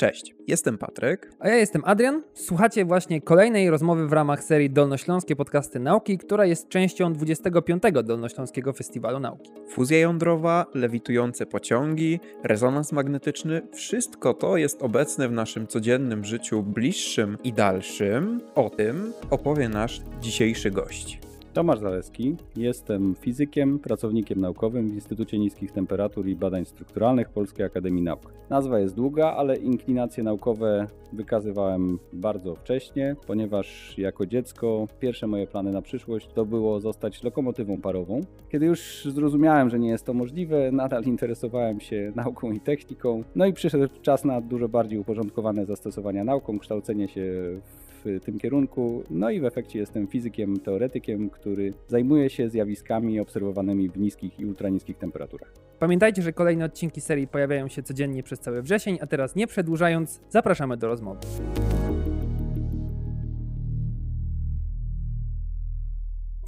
Cześć, jestem Patryk. A ja jestem Adrian. Słuchacie właśnie kolejnej rozmowy w ramach serii Dolnośląskie Podcasty Nauki, która jest częścią 25. Dolnośląskiego Festiwalu Nauki. Fuzja jądrowa, lewitujące pociągi, rezonans magnetyczny wszystko to jest obecne w naszym codziennym życiu bliższym i dalszym. O tym opowie nasz dzisiejszy gość. Tomasz Zaleski, jestem fizykiem, pracownikiem naukowym w Instytucie Niskich Temperatur i Badań Strukturalnych Polskiej Akademii Nauk. Nazwa jest długa, ale inklinacje naukowe wykazywałem bardzo wcześnie, ponieważ jako dziecko pierwsze moje plany na przyszłość to było zostać lokomotywą parową. Kiedy już zrozumiałem, że nie jest to możliwe, nadal interesowałem się nauką i techniką. No i przyszedł czas na dużo bardziej uporządkowane zastosowania nauką, kształcenie się w w tym kierunku. No i w efekcie jestem fizykiem, teoretykiem, który zajmuje się zjawiskami obserwowanymi w niskich i ultraniskich temperaturach. Pamiętajcie, że kolejne odcinki serii pojawiają się codziennie przez cały wrzesień, a teraz nie przedłużając, zapraszamy do rozmowy.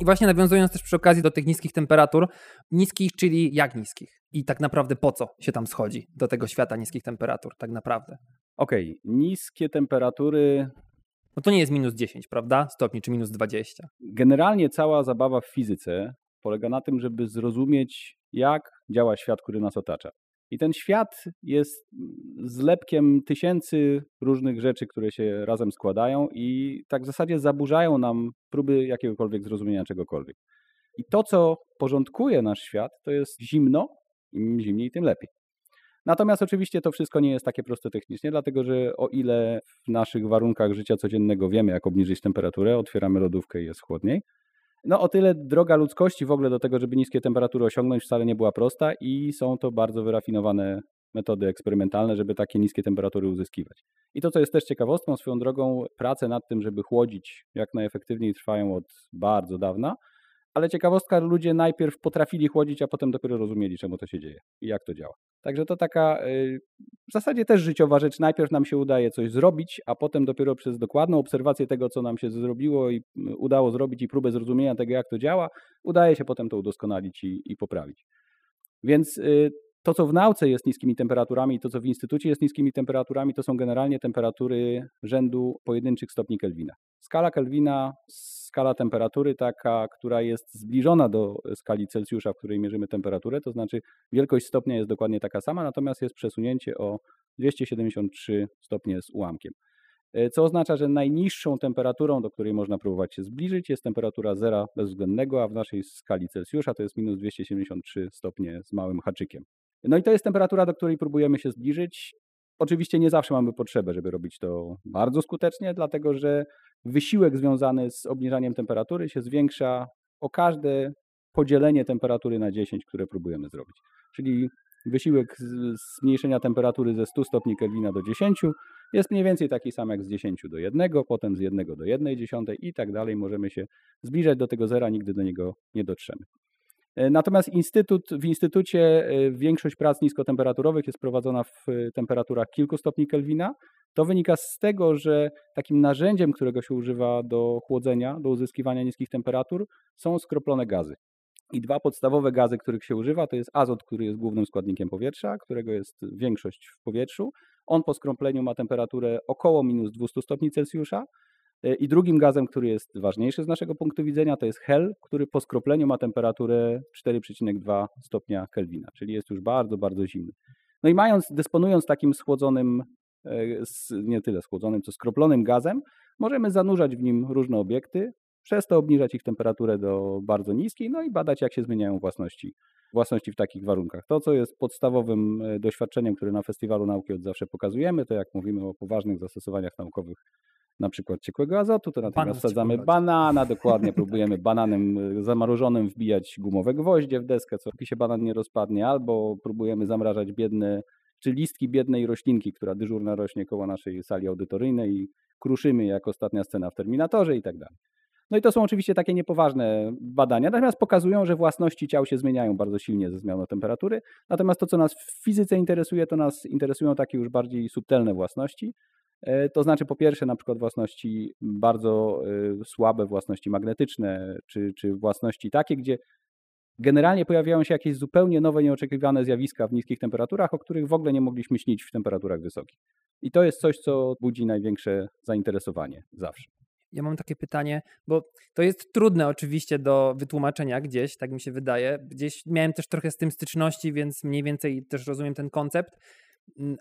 I właśnie nawiązując też przy okazji do tych niskich temperatur, niskich, czyli jak niskich? I tak naprawdę po co się tam schodzi do tego świata niskich temperatur, tak naprawdę? Okej, okay. niskie temperatury no to nie jest minus 10, prawda? Stopni czy minus 20. Generalnie cała zabawa w fizyce polega na tym, żeby zrozumieć, jak działa świat, który nas otacza. I ten świat jest zlepkiem tysięcy różnych rzeczy, które się razem składają i tak w zasadzie zaburzają nam próby jakiegokolwiek zrozumienia czegokolwiek. I to, co porządkuje nasz świat, to jest zimno. Im zimniej, tym lepiej. Natomiast oczywiście to wszystko nie jest takie proste technicznie, dlatego że o ile w naszych warunkach życia codziennego wiemy, jak obniżyć temperaturę, otwieramy lodówkę i jest chłodniej, no o tyle droga ludzkości w ogóle do tego, żeby niskie temperatury osiągnąć wcale nie była prosta i są to bardzo wyrafinowane metody eksperymentalne, żeby takie niskie temperatury uzyskiwać. I to, co jest też ciekawostką, swoją drogą, prace nad tym, żeby chłodzić jak najefektywniej trwają od bardzo dawna, ale ciekawostka, ludzie najpierw potrafili chłodzić, a potem dopiero rozumieli, czemu to się dzieje i jak to działa. Także to taka y, w zasadzie też życiowa rzecz. Najpierw nam się udaje coś zrobić, a potem dopiero przez dokładną obserwację tego, co nam się zrobiło i udało zrobić i próbę zrozumienia tego, jak to działa, udaje się potem to udoskonalić i, i poprawić. Więc y, to, co w nauce jest niskimi temperaturami i to, co w instytucie jest niskimi temperaturami, to są generalnie temperatury rzędu pojedynczych stopni Kelwina. Skala Kelwina skala temperatury taka, która jest zbliżona do skali Celsjusza, w której mierzymy temperaturę, to znaczy wielkość stopnia jest dokładnie taka sama, natomiast jest przesunięcie o 273 stopnie z ułamkiem. E, co oznacza, że najniższą temperaturą, do której można próbować się zbliżyć, jest temperatura zera bezwzględnego, a w naszej skali Celsjusza to jest minus 273 stopnie z małym haczykiem. No i to jest temperatura, do której próbujemy się zbliżyć. Oczywiście nie zawsze mamy potrzebę, żeby robić to bardzo skutecznie, dlatego że wysiłek związany z obniżaniem temperatury się zwiększa o każde podzielenie temperatury na 10, które próbujemy zrobić. Czyli wysiłek zmniejszenia temperatury ze 100 stopni Kelwina do 10 jest mniej więcej taki sam jak z 10 do 1, potem z 1 do 1 dziesiątej i tak dalej. Możemy się zbliżać do tego zera, nigdy do niego nie dotrzemy. E, natomiast instytut, w instytucie e, większość prac niskotemperaturowych jest prowadzona w e, temperaturach kilku stopni Kelwina. To wynika z tego, że takim narzędziem, którego się używa do chłodzenia, do uzyskiwania niskich temperatur, są skroplone gazy. I dwa podstawowe gazy, których się używa, to jest azot, który jest głównym składnikiem powietrza, którego jest większość w powietrzu. On po skropleniu ma temperaturę około minus 200 stopni Celsjusza, I drugim gazem, który jest ważniejszy z naszego punktu widzenia, to jest hel, który po skropleniu ma temperaturę 4,2 stopnia Kelwina, czyli jest już bardzo, bardzo zimny. No i mając, dysponując takim schłodzonym, e, nie tyle schłodzonym, co skroplonym gazem, możemy zanurzać w nim różne obiekty, przez to obniżać ich temperaturę do bardzo niskiej, no i badać, jak się zmieniają własności, własności w takich warunkach. To, co jest podstawowym e, doświadczeniem, które na Festiwalu Nauki od zawsze pokazujemy, to jak mówimy o poważnych zastosowaniach naukowych na przykład ciekłego azotu, to natychmiast wsadzamy banana, dokładnie próbujemy bananem y, zamrożonym wbijać gumowe gwoździe w deskę, co się banan nie rozpadnie, albo próbujemy zamrażać biedne, czy listki biednej roślinki, która dyżurna rośnie koło naszej sali audytoryjnej i kruszymy jak ostatnia scena w Terminatorze i tak dalej. No i to są oczywiście takie niepoważne badania, natomiast pokazują, że własności ciał się zmieniają bardzo silnie ze zmianą temperatury. Natomiast to, co nas w fizyce interesuje, to nas interesują takie już bardziej subtelne własności, to znaczy po pierwsze na przykład własności bardzo e, słabe, własności magnetyczne, czy, czy własności takie, gdzie generalnie pojawiają się jakieś zupełnie nowe, nieoczekiwane zjawiska w niskich temperaturach, o których w ogóle nie mogliśmy śnić w temperaturach wysokich. I to jest coś, co budzi największe zainteresowanie zawsze. Ja mam takie pytanie, bo to jest trudne oczywiście do wytłumaczenia gdzieś, tak mi się wydaje. Gdzieś miałem też trochę z tym styczności, więc mniej więcej też rozumiem ten koncept.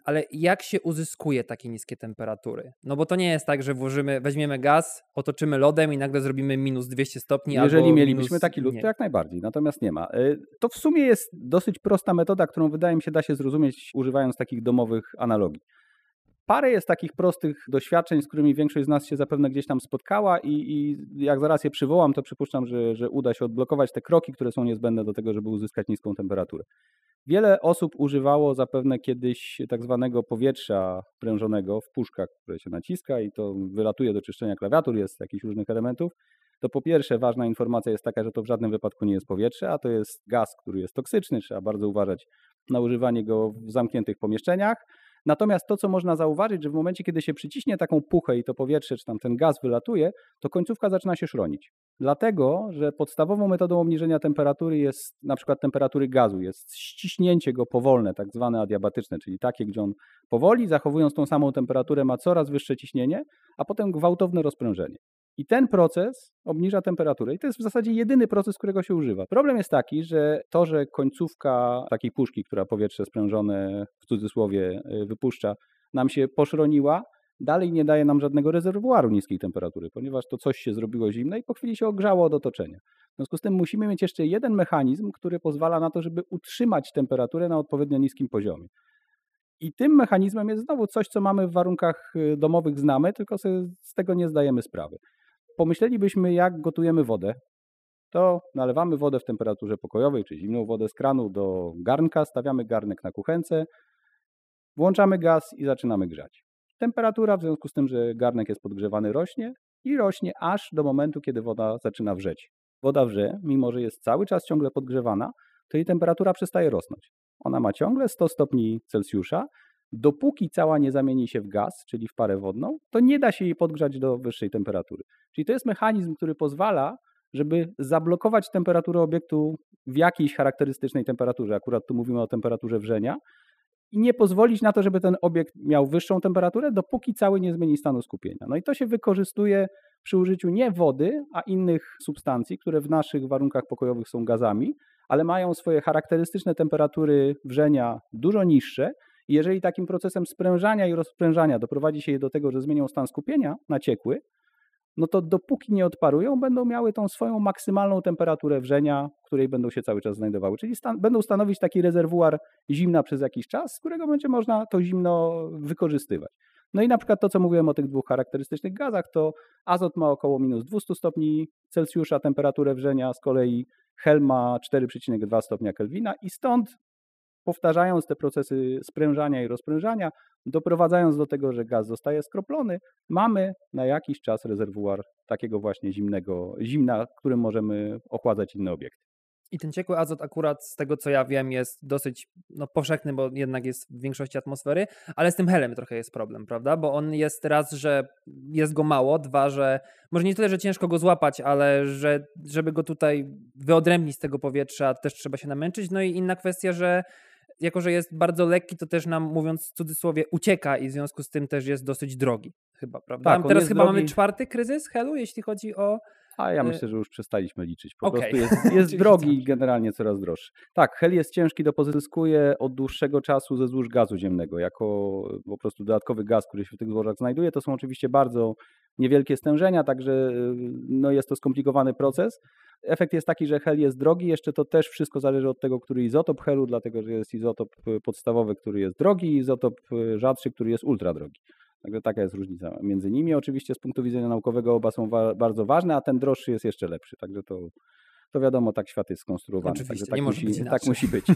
Ale jak się uzyskuje takie niskie temperatury? No bo to nie jest tak, że włożymy, weźmiemy gaz, otoczymy lodem i nagle zrobimy minus 200 stopni. Jeżeli mielibyśmy minus... taki lód, to jak najbardziej, natomiast nie ma. Y, To w sumie jest dosyć prosta metoda, którą wydaje mi się da się zrozumieć używając takich domowych analogii. Parę jest takich prostych doświadczeń, z którymi większość z nas się zapewne gdzieś tam spotkała i, i jak zaraz je przywołam, to przypuszczam, że, że uda się odblokować te kroki, które są niezbędne do tego, żeby uzyskać niską temperaturę. Wiele osób używało zapewne kiedyś tak zwanego powietrza prężonego w puszkach, które się naciska i to wylatuje do czyszczenia klawiatur, jest jakichś różnych elementów. To po pierwsze ważna informacja jest taka, że to w żadnym wypadku nie jest powietrze, a to jest gaz, który jest toksyczny, trzeba bardzo uważać na używanie go w zamkniętych pomieszczeniach. Natomiast to, co można zauważyć, że w momencie, kiedy się przyciśnie taką puchę i to powietrze, czy tam ten gaz wylatuje, to końcówka zaczyna się szronić. Dlatego, że podstawową metodą obniżenia temperatury jest na przykład temperatury gazu, jest ściśnięcie go powolne, tak zwane adiabatyczne, czyli takie, gdzie on powoli, zachowując tą samą temperaturę, ma coraz wyższe ciśnienie, a potem gwałtowne rozprężenie. I ten proces obniża temperaturę. I to jest w zasadzie jedyny proces, którego się używa. Problem jest taki, że to, że końcówka takiej puszki, która powietrze sprężone w cudzysłowie y, wypuszcza, nam się poszroniła, dalej nie daje nam żadnego rezerwuaru niskiej temperatury, ponieważ to coś się zrobiło zimne i po chwili się ogrzało od otoczenia. W związku z tym musimy mieć jeszcze jeden mechanizm, który pozwala na to, żeby utrzymać temperaturę na odpowiednio niskim poziomie. I tym mechanizmem jest znowu coś, co mamy w warunkach y, domowych znamy, tylko z tego nie zdajemy sprawy. Pomyślelibyśmy, jak gotujemy wodę. To nalewamy wodę w temperaturze pokojowej, czy zimną wodę z kranu do garnka, stawiamy garnek na kuchence, włączamy gaz i zaczynamy grzać. Temperatura w związku z tym, że garnek jest podgrzewany rośnie i rośnie aż do momentu, kiedy woda zaczyna wrzeć. Woda wrze, mimo że jest cały czas ciągle podgrzewana, to jej temperatura przestaje rosnąć. Ona ma ciągle 100 stopni Celsjusza. Dopóki cała nie zamieni się w gaz, czyli w parę wodną, to nie da się jej podgrzać do wyższej temperatury. Czyli to jest mechanizm, który pozwala, żeby zablokować temperaturę obiektu w jakiejś charakterystycznej temperaturze. Akurat tu mówimy o temperaturze wrzenia. I nie pozwolić na to, żeby ten obiekt miał wyższą temperaturę, dopóki cały nie zmieni stanu skupienia. No i to się wykorzystuje przy użyciu nie wody, a innych substancji, które w naszych warunkach pokojowych są gazami, ale mają swoje charakterystyczne temperatury wrzenia dużo niższe. I jeżeli takim procesem sprężania i rozprężania doprowadzi się je do tego, że zmienią stan skupienia na ciekły, no to dopóki nie odparują, będą miały tą swoją maksymalną temperaturę wrzenia, w której będą się cały czas znajdowały. Czyli stan będą stanowić taki rezerwuar zimna przez jakiś czas, z którego będzie można to zimno wykorzystywać. No i na przykład to, co mówiłem o tych dwóch charakterystycznych gazach, to azot ma około minus 200 stopni Celsjusza temperaturę wrzenia, z kolei hel ma 4,2 stopnia Kelwina i stąd powtarzając te procesy sprężania i rozprężania, doprowadzając do tego, że gaz zostaje skroplony, mamy na jakiś czas rezerwuar takiego właśnie zimnego, zimna, którym możemy ochładzać inne obiekty. I ten ciekły azot akurat z tego co ja wiem jest dosyć no, powszechny, bo jednak jest w większości atmosfery, ale z tym helem trochę jest problem, prawda? Bo on jest raz, że jest go mało, dwa, że może nie tyle, że ciężko go złapać, ale że żeby go tutaj wyodrębnić z tego powietrza też trzeba się namęczyć. No i inna kwestia, że jako, że jest bardzo lekki, to też nam, mówiąc w cudzysłowie, ucieka i w związku z tym też jest dosyć drogi chyba, prawda? Tak, Teraz chyba mamy drogi. czwarty kryzys helu, jeśli chodzi o A ja Y- myślę, że już przestaliśmy liczyć. Po Okej. prostu jest, jest drogi i generalnie coraz droższy. Tak, hel jest ciężki do pozyskuje od dłuższego czasu ze złóż gazu ziemnego, jako po prostu dodatkowy gaz, który się w tych złożach znajduje. To są oczywiście bardzo niewielkie stężenia, także y, no jest to skomplikowany proces. Efekt jest taki, że hel jest drogi, jeszcze to też wszystko zależy od tego, który izotop helu, dlatego że jest izotop podstawowy, który jest drogi i izotop rzadszy, który jest ultra drogi. Także taka jest różnica między nimi. Oczywiście z punktu widzenia naukowego oba są wa- bardzo ważne, a ten droższy jest jeszcze lepszy. Także to, to wiadomo, tak świat jest skonstruowany. Oczywiście, tak, musi, być tak musi być.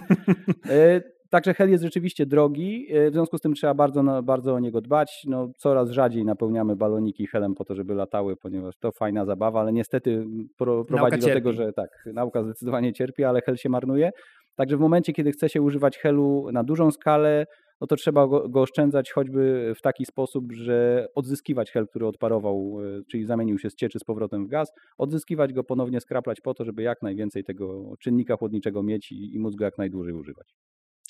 E, Także hel jest rzeczywiście drogi, e, w związku z tym trzeba bardzo, bardzo o niego dbać. No, coraz rzadziej napełniamy baloniki helem po to, żeby latały, ponieważ to fajna zabawa, ale niestety pro, prowadzi do tego, cierpi. że tak, nauka zdecydowanie cierpi, ale hel się marnuje. Także w momencie, kiedy chce się używać helu na dużą skalę, no to trzeba go, go oszczędzać choćby w taki sposób, że odzyskiwać hel, który odparował, e, czyli zamienił się z cieczy z powrotem w gaz, odzyskiwać go, ponownie skraplać po to, żeby jak najwięcej tego czynnika chłodniczego mieć i, i móc go jak najdłużej używać.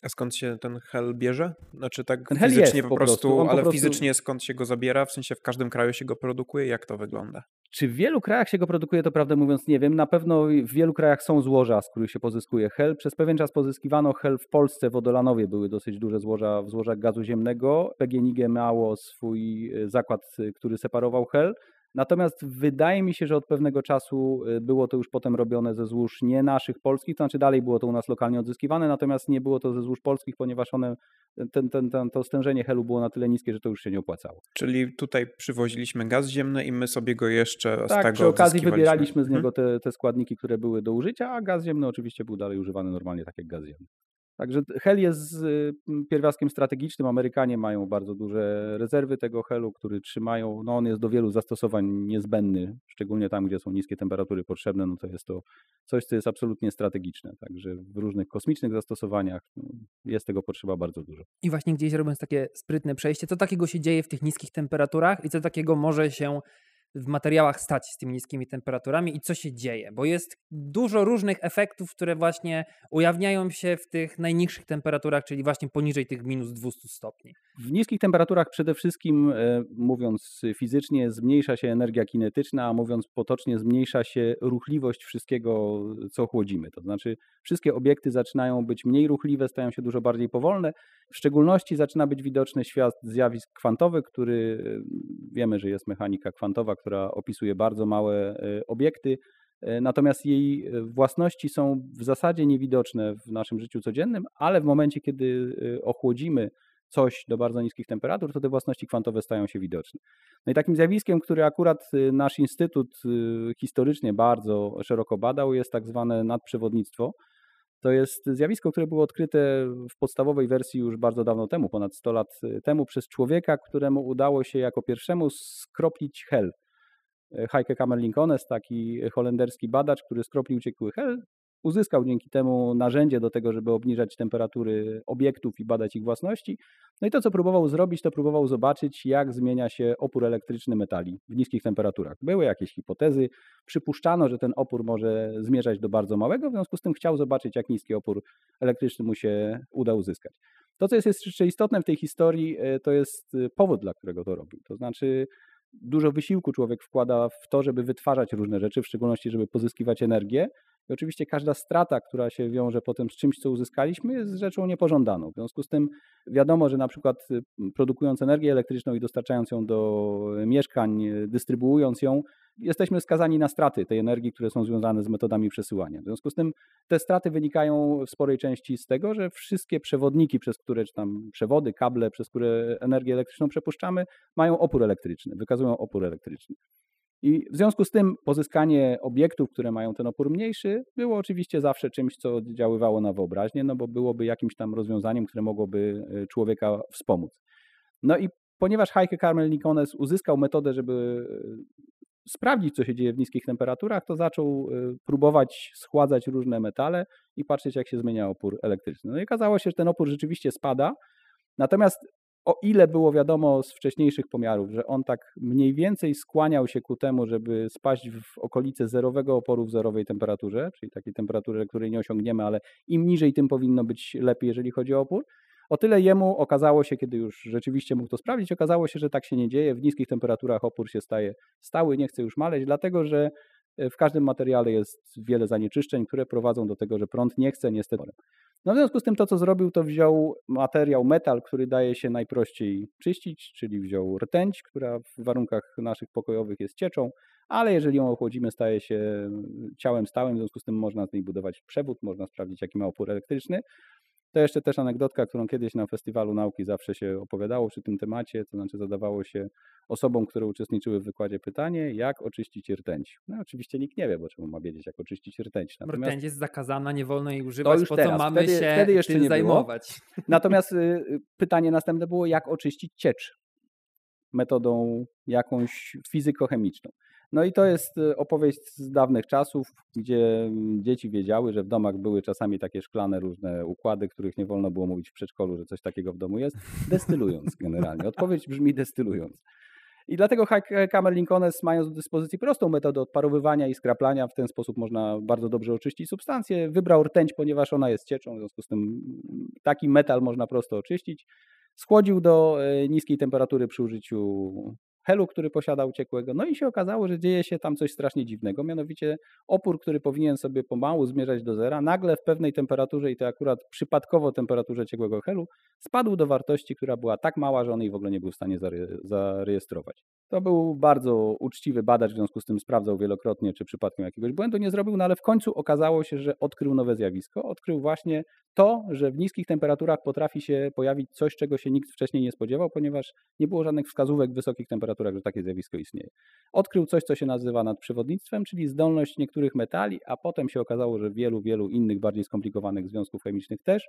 A skąd się ten hel bierze? Znaczy tak Ten hel fizycznie po po prostu, prostu, on po ale prostu- fizycznie skąd się go zabiera? W sensie w każdym kraju się go produkuje? Jak to wygląda? Czy w wielu krajach się go produkuje, to prawdę mówiąc nie wiem. Na pewno w wielu krajach są złoża, z których się pozyskuje hel. Przez pewien czas pozyskiwano hel w Polsce, w Odolanowie były dosyć duże złoża w złożach gazu ziemnego. PGNiG miało swój e, zakład, e, który separował hel. Natomiast wydaje mi się, że od pewnego czasu e, było to już potem robione ze złóż nie naszych polskich, to znaczy dalej było to u nas lokalnie odzyskiwane, natomiast nie było to ze złóż polskich, ponieważ one, ten, ten, ten, to stężenie helu było na tyle niskie, że to już się nie opłacało. Czyli tutaj przywoziliśmy gaz ziemny i my sobie go jeszcze z Tak, tego przy okazji wybieraliśmy z Mhm. niego te, te składniki, które były do użycia, a gaz ziemny oczywiście był dalej używany normalnie, tak jak gaz ziemny. Także hel jest pierwiastkiem strategicznym. Amerykanie mają bardzo duże rezerwy tego helu, który trzymają. No on jest do wielu zastosowań niezbędny, szczególnie tam, gdzie są niskie temperatury potrzebne. No to jest to coś, co jest absolutnie strategiczne. Także w różnych kosmicznych zastosowaniach no, jest tego potrzeba bardzo dużo. I właśnie gdzieś robiąc takie sprytne przejście, co takiego się dzieje w tych niskich temperaturach i co takiego może się w materiałach stać z tymi niskimi temperaturami i co się dzieje? Bo jest dużo różnych efektów, które właśnie ujawniają się w tych najniższych temperaturach, czyli właśnie poniżej tych minus 200 stopni. W niskich temperaturach przede wszystkim, e, mówiąc fizycznie, zmniejsza się energia kinetyczna, a mówiąc potocznie, zmniejsza się ruchliwość wszystkiego, co chłodzimy. To znaczy, wszystkie obiekty zaczynają być mniej ruchliwe, stają się dużo bardziej powolne. W szczególności zaczyna być widoczny świat zjawisk kwantowych, który e, wiemy, że jest mechanika kwantowa, która opisuje bardzo małe e, obiekty. E, Natomiast jej e, własności są w zasadzie niewidoczne w naszym życiu codziennym, ale w momencie, kiedy ochłodzimy coś do bardzo niskich temperatur, to te własności kwantowe stają się widoczne. No i takim zjawiskiem, które akurat y, nasz instytut y, historycznie bardzo szeroko badał, jest tak zwane nadprzewodnictwo. To jest zjawisko, które było odkryte w podstawowej wersji już bardzo dawno temu, ponad 100 lat y, temu, przez człowieka, któremu udało się jako pierwszemu skroplić hel. Heike Kamerlinkones, taki holenderski badacz, który skroplił ciekły hel, uzyskał dzięki temu narzędzie do tego, żeby obniżać temperatury obiektów i badać ich własności. No i to, co próbował zrobić, to próbował zobaczyć, jak zmienia się opór elektryczny metali w niskich temperaturach. Były jakieś hipotezy, przypuszczano, że ten opór może zmierzać do bardzo małego, w związku z tym chciał zobaczyć, jak niski opór elektryczny mu się uda uzyskać. To, co jest jeszcze istotne w tej historii, e, to jest powód, dla którego to robił. To znaczy, dużo wysiłku człowiek wkłada w to, żeby wytwarzać różne rzeczy, w szczególności, żeby pozyskiwać energię. I oczywiście każda strata, która się wiąże potem z czymś, co uzyskaliśmy, jest rzeczą niepożądaną. W związku z tym wiadomo, że na przykład y, produkując energię elektryczną i dostarczając ją do mieszkań, y, dystrybuując ją, jesteśmy skazani na straty tej energii, które są związane z metodami przesyłania. W związku z tym te straty wynikają w sporej części z tego, że wszystkie przewodniki, przez które, czy tam przewody, kable, przez które energię elektryczną przepuszczamy, mają opór elektryczny, wykazują opór elektryczny. I w związku z tym pozyskanie obiektów, które mają ten opór mniejszy, było oczywiście zawsze czymś, co oddziaływało na wyobraźnię, no bo byłoby jakimś tam rozwiązaniem, które mogłoby y, człowieka wspomóc. No i ponieważ Heike Carmel Nikones uzyskał metodę, żeby y, sprawdzić, co się dzieje w niskich temperaturach, to zaczął y, próbować schładzać różne metale i patrzeć, jak się zmienia opór elektryczny. No i okazało się, że ten opór rzeczywiście spada, natomiast o ile było wiadomo z wcześniejszych pomiarów, że on tak mniej więcej skłaniał się ku temu, żeby spaść w okolice zerowego oporu w zerowej temperaturze, czyli takiej temperaturze, której nie osiągniemy, ale im niżej, tym powinno być lepiej, jeżeli chodzi o opór. O tyle jemu okazało się, kiedy już rzeczywiście mógł to sprawdzić, okazało się, że tak się nie dzieje. W niskich temperaturach opór się staje stały, nie chce już maleć, dlatego że e, w każdym materiale jest wiele zanieczyszczeń, które prowadzą do tego, że prąd nie chce niestety. No w związku z tym to, co zrobił, to wziął materiał metal, który daje się najprościej czyścić, czyli wziął rtęć, która w warunkach naszych pokojowych jest cieczą, ale jeżeli ją ochłodzimy, staje się ciałem stałym, w związku z tym można z niej budować przewód, można sprawdzić, jaki ma opór elektryczny. To jeszcze też anegdotka, którą kiedyś na Festiwalu Nauki zawsze się opowiadało przy tym temacie, to znaczy zadawało się osobom, które uczestniczyły w wykładzie pytanie, jak oczyścić rtęć. No oczywiście nikt nie wie, bo czemu ma wiedzieć, jak oczyścić rtęć. Natomiast... Rtęć jest zakazana, nie wolno jej używać, po teraz. co mamy Wtedy- się wtedy jeszcze tym nie było. zajmować. Natomiast y, y, pytanie następne było, jak oczyścić ciecz metodą jakąś fizykochemiczną. No i to jest y, opowieść z dawnych czasów, gdzie mm, dzieci wiedziały, że w domach były czasami takie szklane różne układy, których nie wolno było mówić w przedszkolu, że coś takiego w domu jest, destylując generalnie. Odpowiedź brzmi destylując. I dlatego Hammer Lincolnes mając do dyspozycji prostą metodę odparowywania i skraplania, w ten sposób można bardzo dobrze oczyścić substancję. Wybrał rtęć, ponieważ ona jest cieczą, w związku z tym mm, taki metal można prosto oczyścić. Schłodził do e, niskiej temperatury przy użyciu helu, który posiadał ciekłego. No i się okazało, że dzieje się tam coś strasznie dziwnego, mianowicie opór, który powinien sobie pomału zmierzać do zera, nagle w pewnej temperaturze, i to akurat przypadkowo temperaturze ciekłego helu, spadł do wartości, która była tak mała, że on jej w ogóle nie był w stanie zarejestrować. To był bardzo uczciwy badacz, w związku z tym sprawdzał wielokrotnie, czy przypadkiem jakiegoś błędu nie zrobił, no ale w końcu okazało się, że odkrył nowe zjawisko. Odkrył właśnie to, że w niskich temperaturach potrafi się pojawić coś, czego się nikt wcześniej nie spodziewał, ponieważ nie było żadnych wskazówek wysokich temperaturach, że takie zjawisko istnieje. Odkrył coś, co się nazywa nadprzewodnictwem, czyli zdolność niektórych metali, a potem się okazało, że wielu, wielu innych bardziej skomplikowanych związków chemicznych też,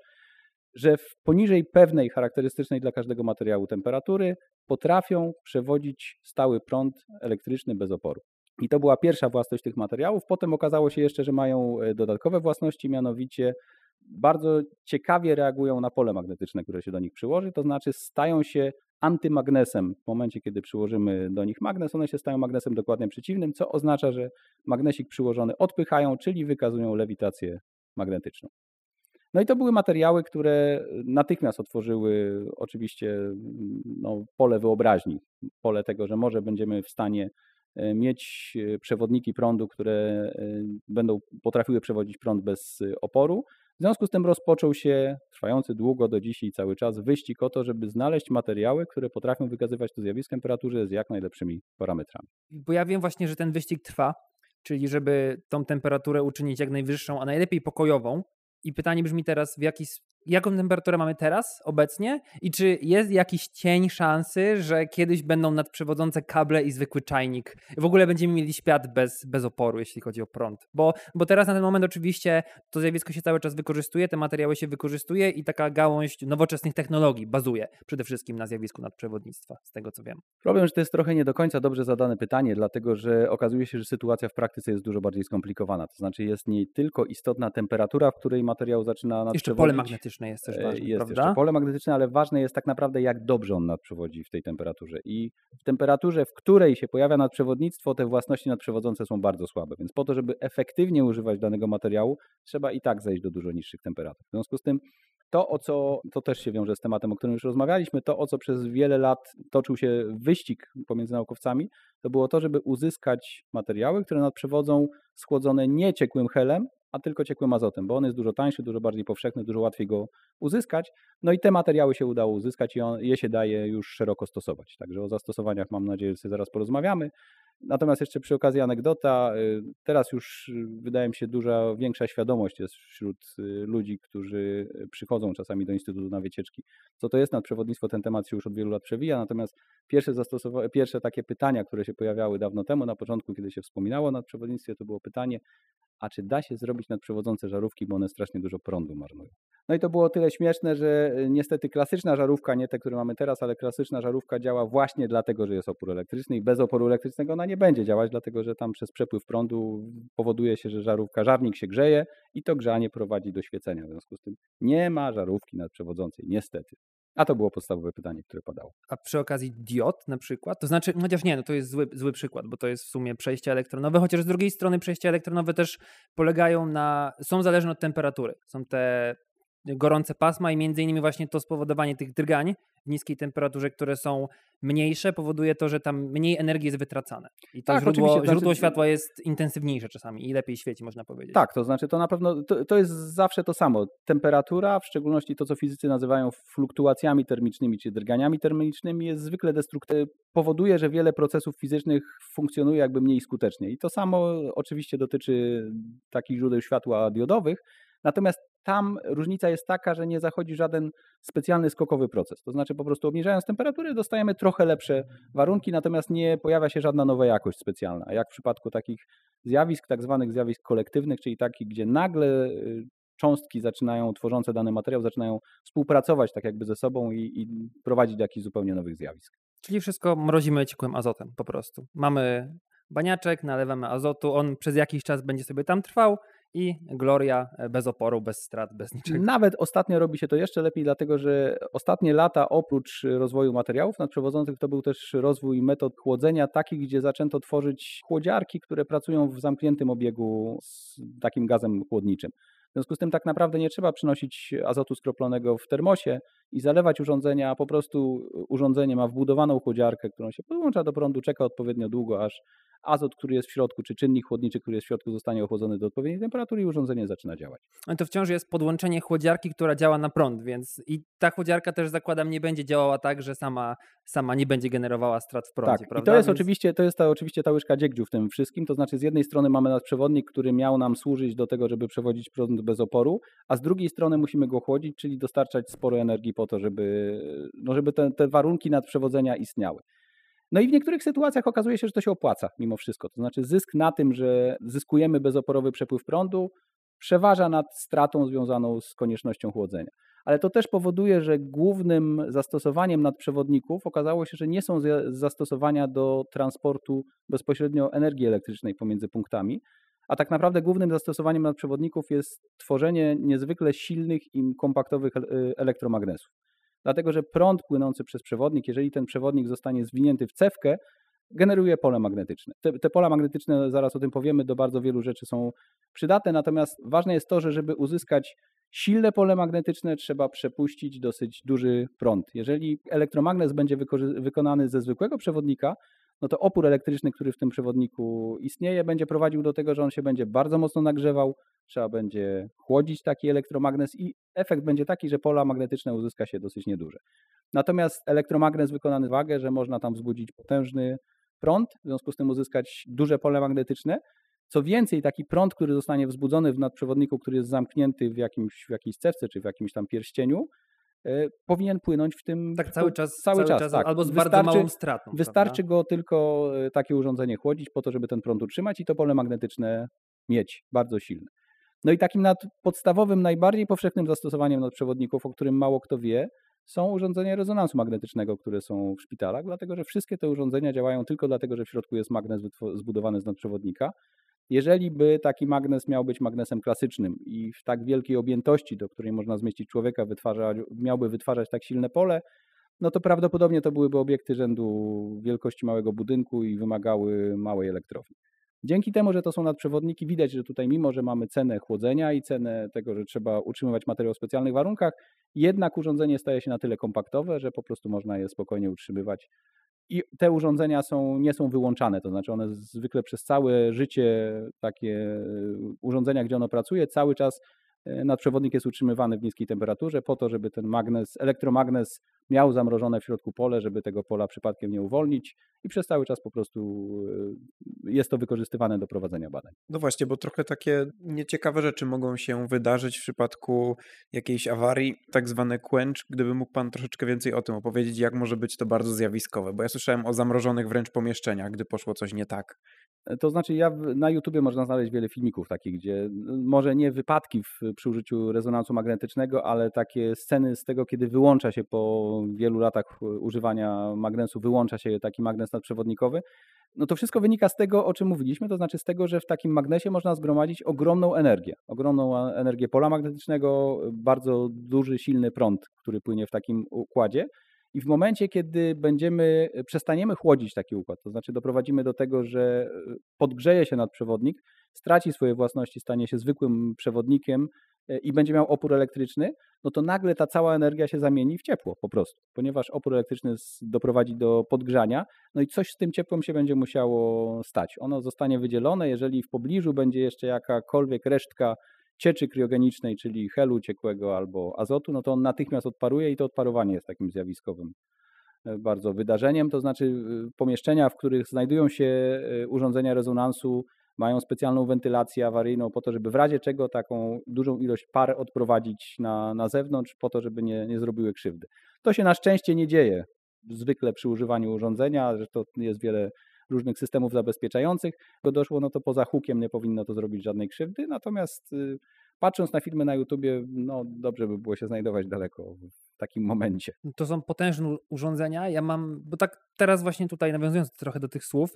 że w poniżej pewnej charakterystycznej dla każdego materiału temperatury potrafią przewodzić stały prąd elektryczny bez oporu. I to była pierwsza własność tych materiałów. Potem okazało się jeszcze, że mają e, dodatkowe własności, mianowicie bardzo ciekawie reagują na pole magnetyczne, które się do nich przyłoży, to znaczy stają się antymagnesem. W momencie, kiedy przyłożymy do nich magnes, one się stają magnesem dokładnie przeciwnym, co oznacza, że magnesik przyłożony odpychają, czyli wykazują lewitację magnetyczną. No i to były materiały, które natychmiast otworzyły oczywiście no, pole wyobraźni, pole tego, że może będziemy w stanie e, mieć e, przewodniki prądu, które e, będą potrafiły przewodzić prąd bez oporu. W związku z tym rozpoczął się trwający długo do dzisiaj cały czas wyścig o to, żeby znaleźć materiały, które potrafią wykazywać to zjawisko temperatury z jak najlepszymi parametrami. Bo ja wiem właśnie, że ten wyścig trwa, czyli żeby tą temperaturę uczynić jak najwyższą, a najlepiej pokojową, i pytanie brzmi teraz, w jaki, jaką temperaturę mamy teraz, obecnie i czy jest jakiś cień szansy, że kiedyś będą nadprzewodzące kable i zwykły czajnik. W ogóle będziemy mieli świat bez, bez oporu, jeśli chodzi o prąd. Bo, bo teraz na ten moment oczywiście to zjawisko się cały czas wykorzystuje, te materiały się wykorzystuje i taka gałąź nowoczesnych technologii bazuje przede wszystkim na zjawisku nadprzewodnictwa, z tego co wiem. Problem, że to jest trochę nie do końca dobrze zadane pytanie, dlatego że okazuje się, że sytuacja w praktyce jest dużo bardziej skomplikowana. To znaczy jest nie tylko istotna temperatura, w której materiał zaczyna nadprzewodzić. Jeszcze pole magnetyczne jest też ważne, Jest prawda? jeszcze pole magnetyczne, ale ważne jest tak naprawdę jak dobrze on nadprzewodzi w tej temperaturze. I w temperaturze, w której się pojawia nadprzewodnictwo, te własności nadprzewodzące są bardzo słabe. Więc po to, żeby efektywnie używać danego materiału, trzeba i tak zejść do dużo niższych temperatur. W związku z tym to, o co, to też się wiąże z tematem, o którym już rozmawialiśmy, to, o co przez wiele lat toczył się wyścig pomiędzy naukowcami, to było to, żeby uzyskać materiały, które nadprzewodzą schłodzone nie ciekłym helem, a tylko ciekłym azotem, bo on jest dużo tańszy, dużo bardziej powszechny, dużo łatwiej go uzyskać. No i te materiały się udało uzyskać i on, je się daje już szeroko stosować. Także o zastosowaniach mam nadzieję, że sobie zaraz porozmawiamy. Natomiast jeszcze przy okazji anegdota, y, teraz już y, wydaje mi się duża, większa świadomość jest wśród y, ludzi, którzy przychodzą czasami do Instytutu na wycieczki. Co to jest nadprzewodnictwo? Ten temat się już od wielu lat przewija, natomiast pierwsze, pierwsze takie pytania, które się pojawiały dawno temu, na początku, kiedy się wspominało o nadprzewodnictwie, to było pytanie, a czy da się zrobić nadprzewodzące żarówki, bo one strasznie dużo prądu marnują. No i to było tyle śmieszne, że niestety klasyczna żarówka, nie te, które mamy teraz, ale klasyczna żarówka działa właśnie dlatego, że jest opór elektryczny i bez oporu elektrycznego ona nie będzie działać, dlatego że tam przez przepływ prądu powoduje się, że żarówka, żarnik się grzeje i to grzanie prowadzi do świecenia. W związku z tym nie ma żarówki nadprzewodzącej, niestety. A to było podstawowe pytanie, które padało. A przy okazji diod na przykład? To znaczy, chociaż nie, no to jest zły, zły przykład, bo to jest w sumie przejścia elektronowe, chociaż z drugiej strony przejścia elektronowe też polegają na, są zależne od temperatury. Są te gorące pasma i między innymi właśnie to spowodowanie tych drgań w niskiej temperaturze, które są mniejsze, powoduje to, że tam mniej energii jest wytracane. I to tak, źródło, źródło znaczy... światła jest intensywniejsze czasami i lepiej świeci, można powiedzieć. Tak, to znaczy to na pewno, to, to jest zawsze to samo. Temperatura, w szczególności to, co fizycy nazywają fluktuacjami termicznymi, czy drganiami termicznymi, jest zwykle destruktywne. Powoduje, że wiele procesów fizycznych funkcjonuje jakby mniej skutecznie. I to samo oczywiście dotyczy takich źródeł światła diodowych, Natomiast tam różnica jest taka, że nie zachodzi żaden specjalny skokowy proces. To znaczy po prostu obniżając temperaturę dostajemy trochę lepsze warunki, natomiast nie pojawia się żadna nowa jakość specjalna. A jak w przypadku takich zjawisk, tak zwanych zjawisk kolektywnych, czyli takich, gdzie nagle y, cząstki zaczynają, tworzące dany materiał, zaczynają współpracować tak jakby ze sobą i, i prowadzić do jakichś zupełnie nowych zjawisk. Czyli wszystko mrozimy ciekłym azotem po prostu. Mamy baniaczek, nalewamy azotu, on przez jakiś czas będzie sobie tam trwał i Gloria e, bez oporu, bez strat, bez niczego. Nawet ostatnio robi się to jeszcze lepiej, dlatego że ostatnie lata oprócz rozwoju materiałów nadprzewodzących to był też rozwój metod chłodzenia takich, gdzie zaczęto tworzyć chłodziarki, które pracują w zamkniętym obiegu z takim gazem chłodniczym. W związku z tym tak naprawdę nie trzeba przynosić azotu skroplonego w termosie i zalewać urządzenia, a po prostu urządzenie ma wbudowaną chłodziarkę, którą się podłącza do prądu, czeka odpowiednio długo, aż azot, który jest w środku, czy czynnik chłodniczy, który jest w środku, zostanie ochłodzony do odpowiedniej temperatury i urządzenie zaczyna działać. Ale to wciąż jest podłączenie chłodziarki, która działa na prąd, więc i ta chłodziarka też zakładam nie będzie działała tak, że sama, sama nie będzie generowała strat w prądzie, tak, prawda? I to jest więc... oczywiście, to jest ta, oczywiście ta łyżka dziegdziu w tym wszystkim, to znaczy z jednej strony mamy nadprzewodnik, który miał nam służyć do tego, żeby przewodzić prąd bez oporu, a z drugiej strony musimy go chłodzić, czyli dostarczać sporo energii po to, żeby, no żeby te, te warunki nadprzewodzenia istniały. No i w niektórych sytuacjach okazuje się, że to się opłaca mimo wszystko. To znaczy zysk na tym, że zyskujemy bezoporowy przepływ prądu, przeważa nad stratą związaną z koniecznością chłodzenia. Ale to też powoduje, że głównym zastosowaniem nadprzewodników okazało się, że nie są zastosowania do transportu bezpośrednio energii elektrycznej pomiędzy punktami, a tak naprawdę głównym zastosowaniem nadprzewodników jest tworzenie niezwykle silnych i kompaktowych elektromagnesów dlatego że prąd płynący przez przewodnik, jeżeli ten przewodnik zostanie zwinięty w cewkę, generuje pole magnetyczne. Te, te, pola magnetyczne, zaraz o tym powiemy, do bardzo wielu rzeczy są przydatne, natomiast ważne jest to, że żeby uzyskać silne pole magnetyczne, trzeba przepuścić dosyć duży prąd. Jeżeli elektromagnes będzie wykonany ze zwykłego przewodnika, no to opór elektryczny, który w tym przewodniku istnieje, będzie prowadził do tego, że on się będzie bardzo mocno nagrzewał, trzeba będzie chłodzić taki elektromagnes i efekt będzie taki, że pola magnetyczne uzyska się dosyć nieduże. Natomiast elektromagnes wykonany wagę, że można tam wzbudzić potężny prąd, w związku z tym uzyskać duże pole magnetyczne. Co więcej, taki prąd, który zostanie wzbudzony w nadprzewodniku, który jest zamknięty w, jakimś, w jakiejś cewce czy w jakimś tam pierścieniu, powinien płynąć w tym. Tak, cały czas. Cały, cały czas, czas tak. albo z wystarczy, bardzo małą stratą. Wystarczy prawda? go tylko e, takie urządzenie chłodzić po to, żeby ten prąd utrzymać i to pole magnetyczne mieć bardzo silne. No i takim nad podstawowym, najbardziej powszechnym zastosowaniem nadprzewodników, o którym mało kto wie, są urządzenia rezonansu magnetycznego, które są w szpitalach, dlatego że wszystkie te urządzenia działają tylko dlatego, że w środku jest magnes zbudowany z nadprzewodnika jeżeli by taki magnes miał być magnesem klasycznym i w tak wielkiej objętości, do której można zmieścić człowieka, miałby wytwarzać tak silne pole, no to prawdopodobnie to byłyby obiekty rzędu wielkości małego budynku i wymagały małej elektrowni. Dzięki temu, że to są nadprzewodniki, widać, że tutaj mimo, że mamy cenę chłodzenia i cenę tego, że trzeba utrzymywać materiał w specjalnych warunkach, jednak urządzenie staje się na tyle kompaktowe, że po prostu można je spokojnie utrzymywać i te urządzenia są, nie są wyłączane, to znaczy one zwykle przez całe życie takie e, urządzenia, gdzie ono pracuje, cały czas nadprzewodnik jest utrzymywany w niskiej temperaturze po to, żeby ten magnes, elektromagnes miał zamrożone w środku pole, żeby tego pola przypadkiem nie uwolnić i przez cały czas po prostu e, jest to wykorzystywane do prowadzenia badań. No właśnie, bo trochę takie nieciekawe rzeczy mogą się wydarzyć w przypadku jakiejś awarii, tak zwane quench. Gdyby mógł Pan troszeczkę więcej o tym opowiedzieć, jak może być to bardzo zjawiskowe, bo ja słyszałem o zamrożonych wręcz pomieszczeniach, gdy poszło coś nie tak. To znaczy, ja na YouTubie można znaleźć wiele filmików takich, gdzie może nie wypadki w, przy użyciu rezonansu magnetycznego, ale takie sceny z tego, kiedy wyłącza się po wielu latach używania magnesu, wyłącza się taki magnes nadprzewodnikowy. No to wszystko wynika z tego, o czym mówiliśmy, to znaczy z tego, że w takim magnesie można zgromadzić ogromną energię, ogromną energię pola magnetycznego, bardzo duży, silny prąd, który płynie w takim układzie. I w momencie, kiedy będziemy, e, przestaniemy chłodzić taki układ, to znaczy doprowadzimy do tego, że e, podgrzeje się nadprzewodnik, straci swoje własności, stanie się zwykłym przewodnikiem e, i będzie miał opór elektryczny, no to nagle ta cała energia się zamieni w ciepło po prostu, ponieważ opór elektryczny doprowadzi do podgrzania, no i coś z tym ciepłem się będzie musiało stać. Ono zostanie wydzielone, jeżeli w pobliżu będzie jeszcze jakakolwiek resztka cieczy kriogenicznej, czyli helu ciekłego albo azotu, no to on natychmiast odparuje i to odparowanie jest takim zjawiskowym e, bardzo wydarzeniem. To znaczy pomieszczenia, w których znajdują się e, urządzenia rezonansu, mają specjalną wentylację awaryjną po to, żeby w razie czego taką dużą ilość par odprowadzić na, na zewnątrz, po to, żeby nie, nie zrobiły krzywdy. To się na szczęście nie dzieje zwykle przy używaniu urządzenia, że to jest wiele różnych systemów zabezpieczających, bo doszło, no to poza hukiem nie powinno to zrobić żadnej krzywdy, natomiast y, patrząc na filmy na YouTubie, no dobrze by było się znajdować daleko w takim momencie. To są potężne urządzenia. Ja mam, bo tak teraz właśnie tutaj nawiązując trochę do tych słów,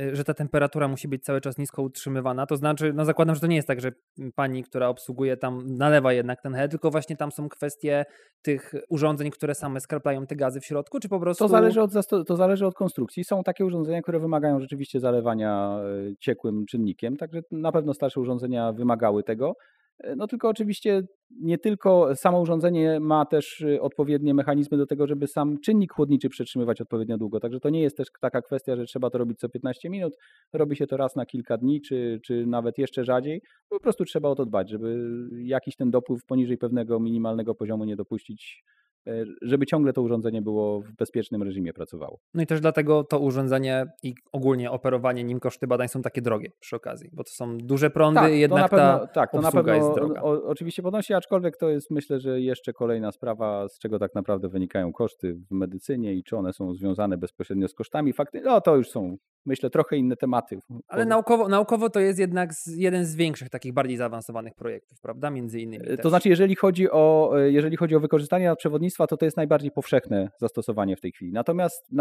y, że ta temperatura musi być cały czas nisko utrzymywana, to znaczy, no zakładam, że to nie jest tak, że pani, która obsługuje tam nalewa jednak ten hel, tylko właśnie tam są kwestie tych urządzeń, które same skraplają te gazy w środku, czy po prostu... To zależy od, to zależy od konstrukcji. Są takie urządzenia, które wymagają rzeczywiście zalewania y, ciekłym czynnikiem, także na pewno starsze urządzenia wymagały tego. E, no tylko oczywiście nie tylko samo urządzenie ma też y, odpowiednie mechanizmy do tego, żeby sam czynnik chłodniczy przetrzymywać odpowiednio długo. Także to nie jest też taka kwestia, że trzeba to robić co 15 minut. Robi się to raz na kilka dni, czy, czy nawet jeszcze rzadziej. Po prostu trzeba o to dbać, żeby jakiś ten dopływ poniżej pewnego minimalnego poziomu nie dopuścić żeby ciągle to urządzenie było w bezpiecznym reżimie pracowało. No i też dlatego to urządzenie i ogólnie operowanie nim koszty badań są takie drogie przy okazji, bo to są duże prądy tak, jednak to na pewno, ta tak, to na pewno jest droga. O, oczywiście podnosi, aczkolwiek to jest myślę, że jeszcze kolejna sprawa, z czego tak naprawdę wynikają koszty w medycynie i czy one są związane bezpośrednio z kosztami. Fakty, no to już są myślę trochę inne tematy. Ale naukowo, naukowo to jest jednak jeden z większych takich bardziej zaawansowanych projektów, prawda? Między innymi. E, to też. znaczy, jeżeli chodzi o, e, jeżeli chodzi o wykorzystanie nadprzewodnictwa, to to jest najbardziej powszechne zastosowanie w tej chwili. Natomiast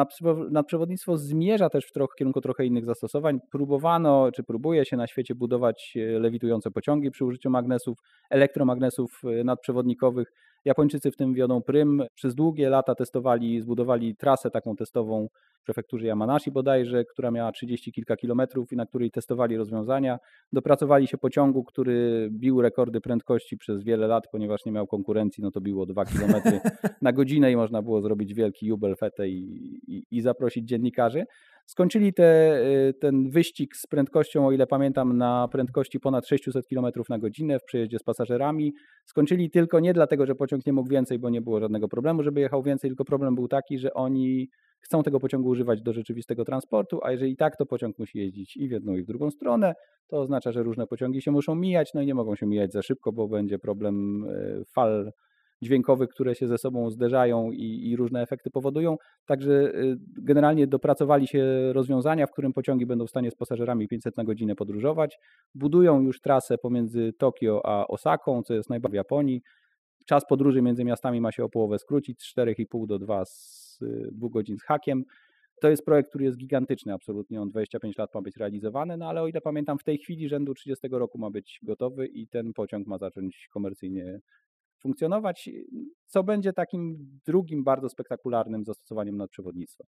nadprzewodnictwo zmierza też w kierunku trochę innych zastosowań. Próbowano, czy próbuje się na świecie budować e, lewitujące pociągi przy użyciu magnesów, elektromagnesów e, nadprzewodnikowych. Japończycy w tym wiodą prym. Przez długie lata testowali, zbudowali trasę taką testową w prefekturze Yamanashi bodajże, która miała 30 kilka kilometrów i na której testowali rozwiązania. Dopracowali się pociągu, który bił rekordy prędkości przez wiele lat, ponieważ nie miał konkurencji, no to było 2 km na godzinę i można było zrobić wielki jubel fetę i, i, i zaprosić dziennikarzy. Skończyli te, y, ten wyścig z prędkością, o ile pamiętam, na prędkości ponad 600 km na godzinę w przejeździe z pasażerami. Skończyli tylko nie dlatego, że pociąg nie mógł więcej, bo nie było żadnego problemu, żeby jechał więcej, tylko problem był taki, że oni chcą tego pociągu używać do rzeczywistego transportu, a jeżeli tak, to pociąg musi jeździć i w jedną i w drugą stronę. To oznacza, że różne pociągi się muszą mijać, no i nie mogą się mijać za szybko, bo będzie problem y, fal dźwiękowych, które się ze sobą zderzają i, i, różne efekty powodują. Także y, generalnie dopracowali się rozwiązania, w którym pociągi będą w stanie z pasażerami 500 na godzinę podróżować. Budują już trasę pomiędzy Tokio a Osaką, co jest najbardziej w Japonii. Czas podróży między miastami ma się o połowę skrócić, z 4,5 do 2 z 2 godzin z hakiem. To jest projekt, który jest gigantyczny, absolutnie. On 25 lat ma być realizowany, no ale o ile pamiętam, w tej chwili rzędu 30 roku ma być gotowy i ten pociąg ma zacząć komercyjnie funkcjonować, co będzie takim drugim bardzo spektakularnym zastosowaniem nadprzewodnictwa.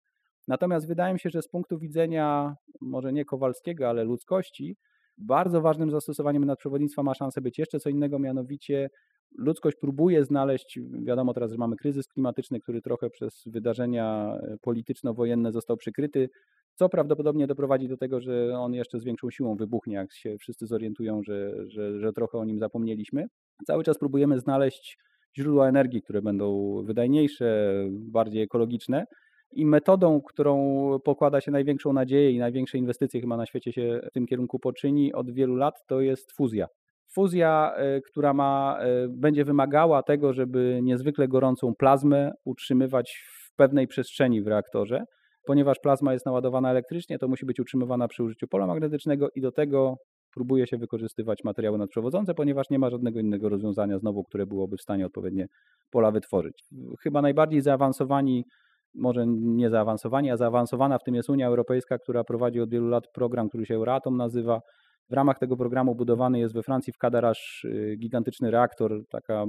Natomiast wydaje mi się, że z punktu widzenia może nie Kowalskiego, ale ludzkości, bardzo ważnym zastosowaniem nadprzewodnictwa ma szansę być jeszcze co innego, mianowicie ludzkość próbuje znaleźć, wiadomo teraz, że mamy kryzys klimatyczny, który trochę przez wydarzenia e, polityczno-wojenne został przykryty, co prawdopodobnie doprowadzi do tego, że on jeszcze z większą siłą wybuchnie, jak się wszyscy zorientują, że, że, że trochę o nim zapomnieliśmy. Cały czas próbujemy znaleźć źródła energii, które będą wydajniejsze, bardziej ekologiczne. I metodą, którą pokłada się największą nadzieję i największe inwestycje chyba na świecie się w tym kierunku poczyni od wielu lat, to jest fuzja. Fuzja, e, która ma, e, będzie wymagała tego, żeby niezwykle gorącą plazmę utrzymywać w pewnej przestrzeni w reaktorze. Ponieważ plazma jest naładowana elektrycznie, to musi być utrzymywana przy użyciu pola magnetycznego i do tego próbuje się wykorzystywać materiały nadprzewodzące, ponieważ nie ma żadnego innego rozwiązania znowu, które byłoby w stanie odpowiednie pola wytworzyć. Chyba najbardziej zaawansowani, może nie zaawansowani, a zaawansowana w tym jest Unia Europejska, która prowadzi od wielu lat program, który się Euratom nazywa. W ramach tego programu budowany jest we Francji w Kadarasz y, gigantyczny reaktor, taka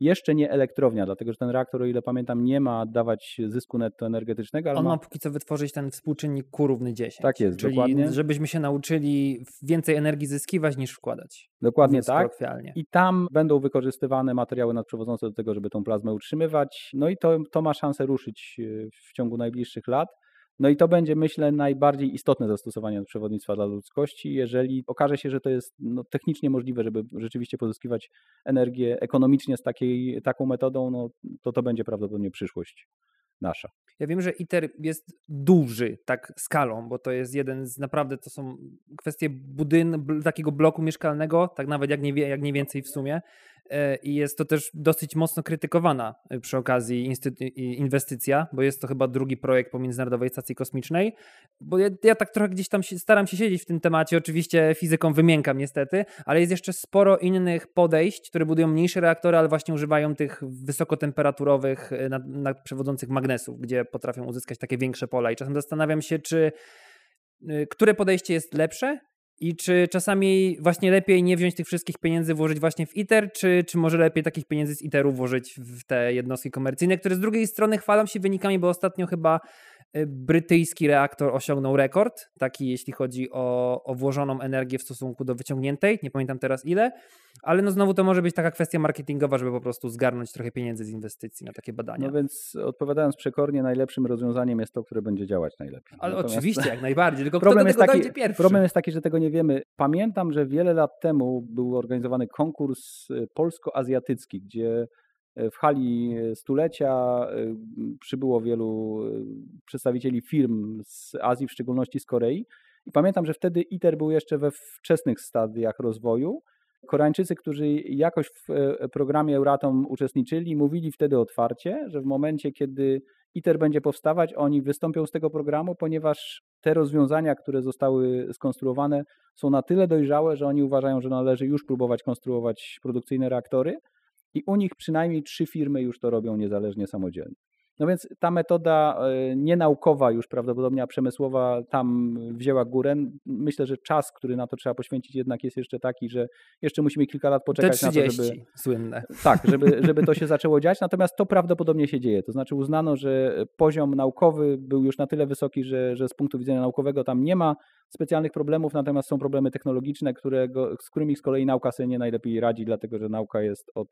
jeszcze nie elektrownia, dlatego że ten reaktor, o ile pamiętam, nie ma dawać zysku netto energetycznego. Ale On ma... ma póki co wytworzyć ten współczynnik Q równy 10. Tak jest, czyli dokładnie. żebyśmy się nauczyli więcej energii zyskiwać niż wkładać. Dokładnie tak. I tam będą wykorzystywane materiały nadprzewodzące do tego, żeby tą plazmę utrzymywać. No i to, to ma szansę ruszyć e, w ciągu najbliższych lat. No i to będzie, myślę, najbardziej istotne zastosowanie przewodnictwa dla ludzkości, jeżeli okaże się, że to jest no, technicznie możliwe, żeby rzeczywiście pozyskiwać energię ekonomicznie z takiej, taką metodą, no, to to będzie prawdopodobnie przyszłość nasza. Ja wiem, że ITER jest duży tak skalą, bo to jest jeden z naprawdę, to są kwestie budyn, takiego bloku mieszkalnego, tak nawet jak nie, jak nie więcej w sumie. E, i jest to też dosyć mocno krytykowana e, przy okazji inwestycja, bo jest to chyba drugi projekt po Międzynarodowej Stacji Kosmicznej, bo ja, ja tak trochę gdzieś tam staram się siedzieć w tym temacie, oczywiście fizyką wymiękam niestety, ale jest jeszcze sporo innych podejść, które budują mniejsze reaktory, ale właśnie używają tych wysokotemperaturowych, nad, nadprzewodzących magnesów, gdzie potrafią uzyskać takie większe pola. I czasem zastanawiam się, czy które podejście jest lepsze i czy czasami właśnie lepiej nie wziąć tych wszystkich pieniędzy, włożyć właśnie w ITER, czy, czy może lepiej takich pieniędzy z ITER-u włożyć w te jednostki komercyjne, które z drugiej strony chwalą się wynikami, bo ostatnio chyba brytyjski reaktor osiągnął rekord, taki jeśli chodzi o, o włożoną energię w stosunku do wyciągniętej, nie pamiętam teraz ile, ale no znowu to może być taka kwestia marketingowa, żeby po prostu zgarnąć trochę pieniędzy z inwestycji na takie badania. No więc odpowiadając przekornie, najlepszym rozwiązaniem jest to, które będzie działać najlepiej. Ale Natomiast... oczywiście, jak najbardziej, tylko problem jest taki, pierwszy? Problem jest taki, że tego nie wiemy. Pamiętam, że wiele lat temu był organizowany konkurs e, polsko-azjatycki, gdzie w hali stulecia e, przybyło wielu przedstawicieli firm z Azji, w szczególności z Korei. I pamiętam, że wtedy ITER był jeszcze we wczesnych stadiach rozwoju Koreańczycy, którzy jakoś w e, programie Euratom uczestniczyli, mówili wtedy otwarcie, że w momencie, kiedy ITER będzie powstawać, oni wystąpią z tego programu, ponieważ te rozwiązania, które zostały skonstruowane, są na tyle dojrzałe, że oni uważają, że należy już próbować konstruować produkcyjne reaktory. I u nich przynajmniej trzy firmy już to robią niezależnie samodzielnie. No więc ta metoda e, nienaukowa już prawdopodobnie, a przemysłowa tam wzięła górę. Myślę, że czas, który na to trzeba poświęcić jednak jest jeszcze taki, że jeszcze musimy kilka lat poczekać Te 30, na to, żeby... słynne. Tak, żeby, żeby to się zaczęło dziać, natomiast to prawdopodobnie się dzieje. To znaczy uznano, że poziom naukowy był już na tyle wysoki, że, że z punktu widzenia naukowego tam nie ma specjalnych problemów, natomiast są problemy technologiczne, którego, z którymi z kolei nauka sobie nie najlepiej radzi, dlatego że nauka jest od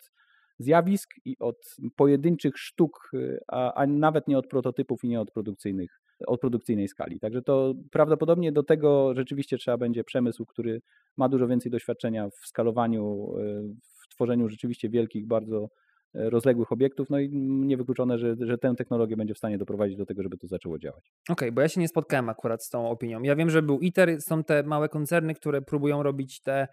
zjawisk i od pojedynczych sztuk, y, a, a, nawet nie od prototypów i nie od, produkcyjnych, od produkcyjnej skali. Także to prawdopodobnie do tego rzeczywiście trzeba będzie przemysł, który ma dużo więcej doświadczenia w skalowaniu, y, w tworzeniu rzeczywiście wielkich, bardzo y, rozległych obiektów, no i niewykluczone, że, że tę technologię będzie w stanie doprowadzić do tego, żeby to zaczęło działać. Okej, okay, bo ja się nie spotkałem akurat z tą opinią. Ja wiem, że był ITER, są te małe koncerny, które próbują robić te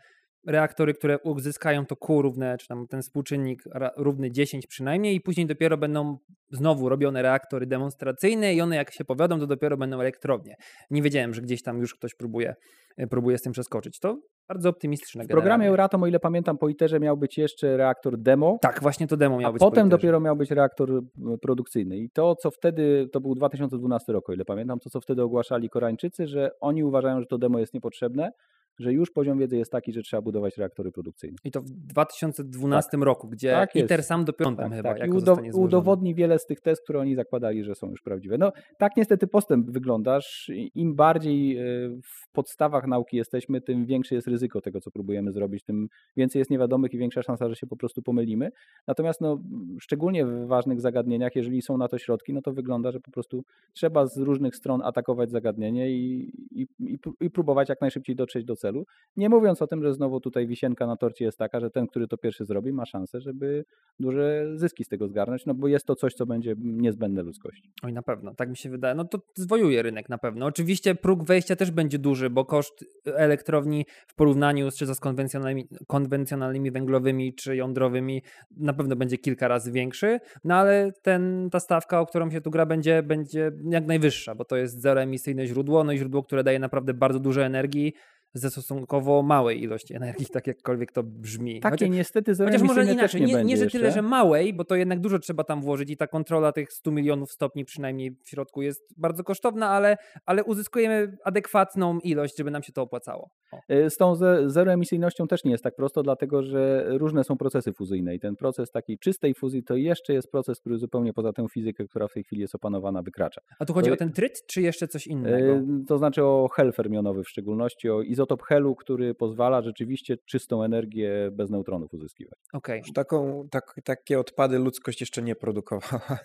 reaktory, które uzyskają to Q równe, czy tam ten współczynnik równy 10 przynajmniej i później dopiero będą znowu robione reaktory demonstracyjne i one jak się powiodą, to dopiero będą elektrownie. Nie wiedziałem, że gdzieś tam już ktoś próbuje, e, próbuje z tym przeskoczyć. To bardzo optymistyczne. W programie Euratom, o ile pamiętam, po ITERze miał być jeszcze reaktor demo. Tak, właśnie to demo miał a być. potem dopiero miał być reaktor produkcyjny. I to, co wtedy, to był 2012 rok, o ile pamiętam, to co wtedy ogłaszali Koreańczycy, że oni uważają, że to demo jest niepotrzebne, że już poziom wiedzy jest taki, że trzeba budować reaktory produkcyjne. I to w 2012 tak. roku, gdzie tak ITER sam dopiero tak, chyba tak. I udo udowodni wiele z tych test, które oni zakładali, że są już prawdziwe. No tak niestety postęp wyglądasz. Im bardziej e, w podstawach nauki jesteśmy, tym większe jest ryzyko tego, co próbujemy zrobić, tym więcej jest niewiadomych i większa szansa, że się po prostu pomylimy. Natomiast no, szczególnie w ważnych zagadnieniach, jeżeli są na to środki, no to wygląda, że po prostu trzeba z różnych stron atakować zagadnienie i, i, i, i próbować jak najszybciej dotrzeć do celu celu. Nie mówiąc o tym, że znowu tutaj wisienka na torcie jest taka, że ten, który to pierwszy zrobi, ma szansę, żeby duże zyski z tego zgarnąć, no bo jest to coś, co będzie niezbędne ludzkości. Oj, na pewno, tak mi się wydaje. No to zwojuje rynek na pewno. Oczywiście próg wejścia też będzie duży, bo koszt elektrowni w porównaniu z, czy z konwencjonalnymi, konwencjonalnymi węglowymi czy jądrowymi na pewno będzie kilka razy większy, no ale ten, ta stawka, o którą się tu gra, będzie, będzie jak najwyższa, bo to jest zeroemisyjne źródło, no i źródło, które daje naprawdę bardzo dużo energii, ze stosunkowo małej ilości energii, tak jakkolwiek to brzmi. Takie chociaż, niestety Chociaż może inaczej, nie, nie, nie, że tyle, że małej, bo to jednak dużo trzeba tam włożyć i ta kontrola tych 100 milionów stopni przynajmniej w środku jest bardzo kosztowna, ale, ale uzyskujemy adekwatną ilość, żeby nam się to opłacało. O. E, z tą zeroemisyjnością też nie jest tak prosto, dlatego że różne są procesy fuzyjne i ten proces takiej czystej fuzji to jeszcze jest proces, który zupełnie poza tę fizykę, która w tej chwili jest opanowana, wykracza. A tu chodzi to, o ten tryt, czy jeszcze coś innego? E, to znaczy o hel fermionowy w szczególności, o izotop helu, który który pozwala rzeczywiście czystą energię bez neutronów uzyskiwać. Okej. Okay. Taką, tak, takie odpady ludzkość jeszcze nie produkowała.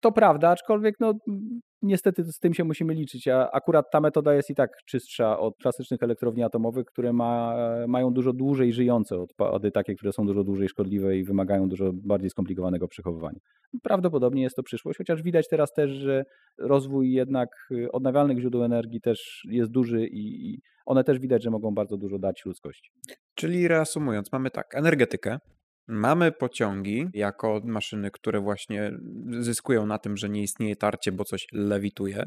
To prawda, aczkolwiek no, niestety z tym się musimy liczyć, a akurat ta metoda jest i tak czystsza od klasycznych elektrowni atomowych, które ma, mają dużo dłużej żyjące odpady, takie, które są dużo dłużej szkodliwe i wymagają dużo bardziej skomplikowanego przechowywania. Prawdopodobnie jest to przyszłość, chociaż widać teraz też, że rozwój jednak y, odnawialnych źródeł energii też jest duży i one też widać, że mogą bardzo dużo dać ludzkości. Czyli reasumując, mamy tak, energetykę, Mamy pociągi jako maszyny, które właśnie zyskują na tym, że nie istnieje tarcie, bo coś lewituje.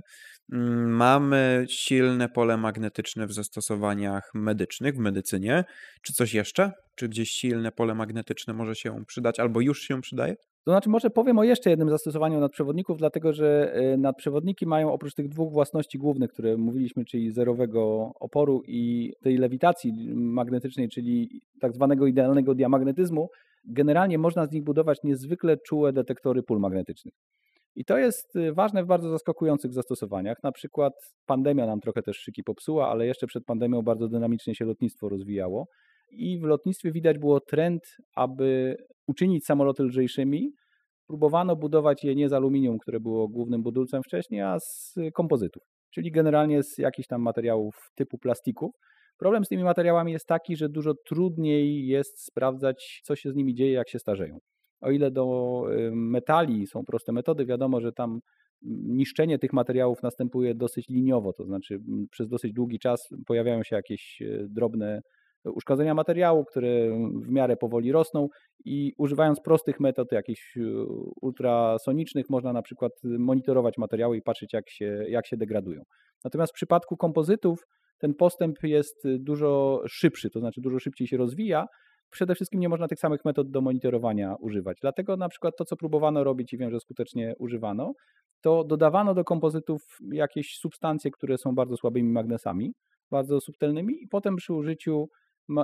Mm, mamy silne pole magnetyczne w zastosowaniach medycznych, w medycynie. Czy coś jeszcze? Czy gdzieś silne pole magnetyczne może się przydać albo już się przydaje? To znaczy, może powiem o jeszcze jednym zastosowaniu nadprzewodników, dlatego że e, nadprzewodniki mają oprócz tych dwóch własności głównych, które mówiliśmy, czyli zerowego oporu i tej lewitacji magnetycznej, czyli tak zwanego idealnego diamagnetyzmu, generalnie można z nich budować niezwykle czułe detektory pól magnetycznych. I to jest e, ważne w bardzo zaskakujących zastosowaniach. Na przykład pandemia nam trochę też szyki popsuła, ale jeszcze przed pandemią bardzo dynamicznie się lotnictwo rozwijało. I w lotnictwie widać było trend, aby uczynić samoloty lżejszymi, próbowano budować je nie z aluminium, które było głównym budulcem wcześniej, a z kompozytów, czyli generalnie z jakichś tam materiałów typu plastików. Problem z tymi materiałami jest taki, że dużo trudniej jest sprawdzać, co się z nimi dzieje, jak się starzeją. O ile do metali są proste metody, wiadomo, że tam niszczenie tych materiałów następuje dosyć liniowo, to znaczy przez dosyć długi czas pojawiają się jakieś y, drobne uszkodzenia materiału, które w miarę powoli rosną i używając prostych metod, jakichś e, ultrasonicznych, można na przykład monitorować materiały i patrzeć, jak się, jak się degradują. Natomiast w przypadku kompozytów ten postęp jest dużo szybszy, to znaczy dużo szybciej się rozwija. Przede wszystkim nie można tych samych metod do monitorowania używać. Dlatego na przykład to, co próbowano robić i wiem, że skutecznie używano, to dodawano do kompozytów jakieś substancje, które są bardzo słabymi magnesami, bardzo subtelnymi i potem przy użyciu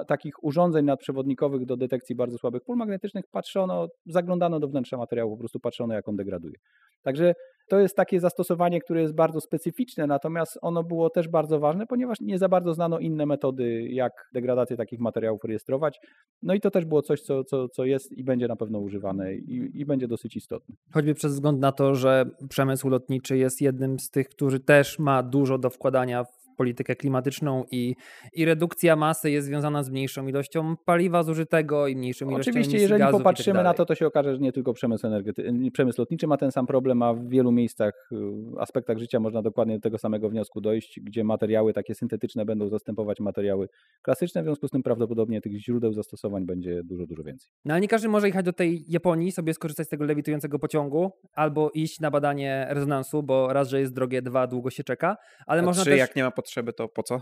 takich urządzeń nadprzewodnikowych do detekcji bardzo słabych pól magnetycznych patrzono, zaglądano do wnętrza materiału, po prostu patrzono jak on degraduje. Także to jest takie zastosowanie, które jest bardzo specyficzne, natomiast ono było też bardzo ważne, ponieważ nie za bardzo znano inne metody, jak degradację takich materiałów rejestrować. No i to też było coś, co, co, co jest i będzie na pewno używane i, i będzie dosyć istotne. Choćby przez wzgląd na to, że przemysł lotniczy jest jednym z tych, który też ma dużo do wkładania politykę klimatyczną i, i redukcja masy jest związana z mniejszą ilością paliwa zużytego i mniejszą ilością Oczywiście, jeżeli tak popatrzymy na to, to się okaże, że nie tylko przemysł, energety- przemysł lotniczy ma ten sam problem, a w wielu miejscach, y, aspektach życia można dokładnie do tego samego wniosku dojść, gdzie materiały takie syntetyczne będą zastępować materiały klasyczne, w związku z tym prawdopodobnie tych źródeł zastosowań będzie dużo, dużo więcej. No ale nie każdy może jechać do tej Japonii, sobie skorzystać z tego lewitującego pociągu, albo iść na badanie rezonansu, bo raz, że jest drogie, dwa, długo się czeka, ale a można trzy, też... jak nie ma potrzeby, to po co?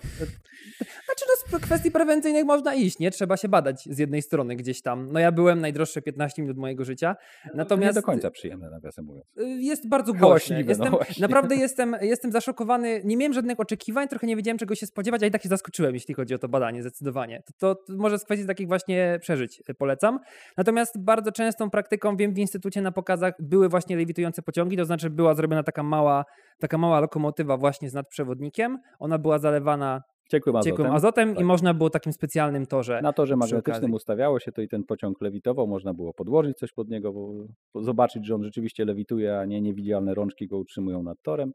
Znaczy no z kwestii prewencyjnych można iść, nie? Trzeba się badać z jednej strony gdzieś tam. No ja byłem najdroższe 15 minut mojego życia, natomiast... nie do końca przyjemne, nawiasem mówiąc. Y, jest bardzo głośne. No jestem, no naprawdę jestem, jestem zaszokowany. Nie miałem żadnych oczekiwań, trochę nie wiedziałem czego się spodziewać, a i tak się zaskoczyłem, jeśli chodzi o to badanie, zdecydowanie. To, to może z kwestii takich właśnie przeżyć y, polecam. Natomiast bardzo częstą praktyką, wiem, w instytucie na pokazach były właśnie lewitujące pociągi, to znaczy była zrobiona taka mała, taka mała lokomotywa właśnie z nadprzewodnikiem. Ona była zalewana ciekłym azotem, ciekłym azotem tak. i można było takim specjalnym torze. Na torze magnetycznym ustawiało się to i ten pociąg lewitował, można było podłożyć coś pod niego, bo zobaczyć, że on rzeczywiście lewituje, a nie niewidzialne rączki go utrzymują nad torem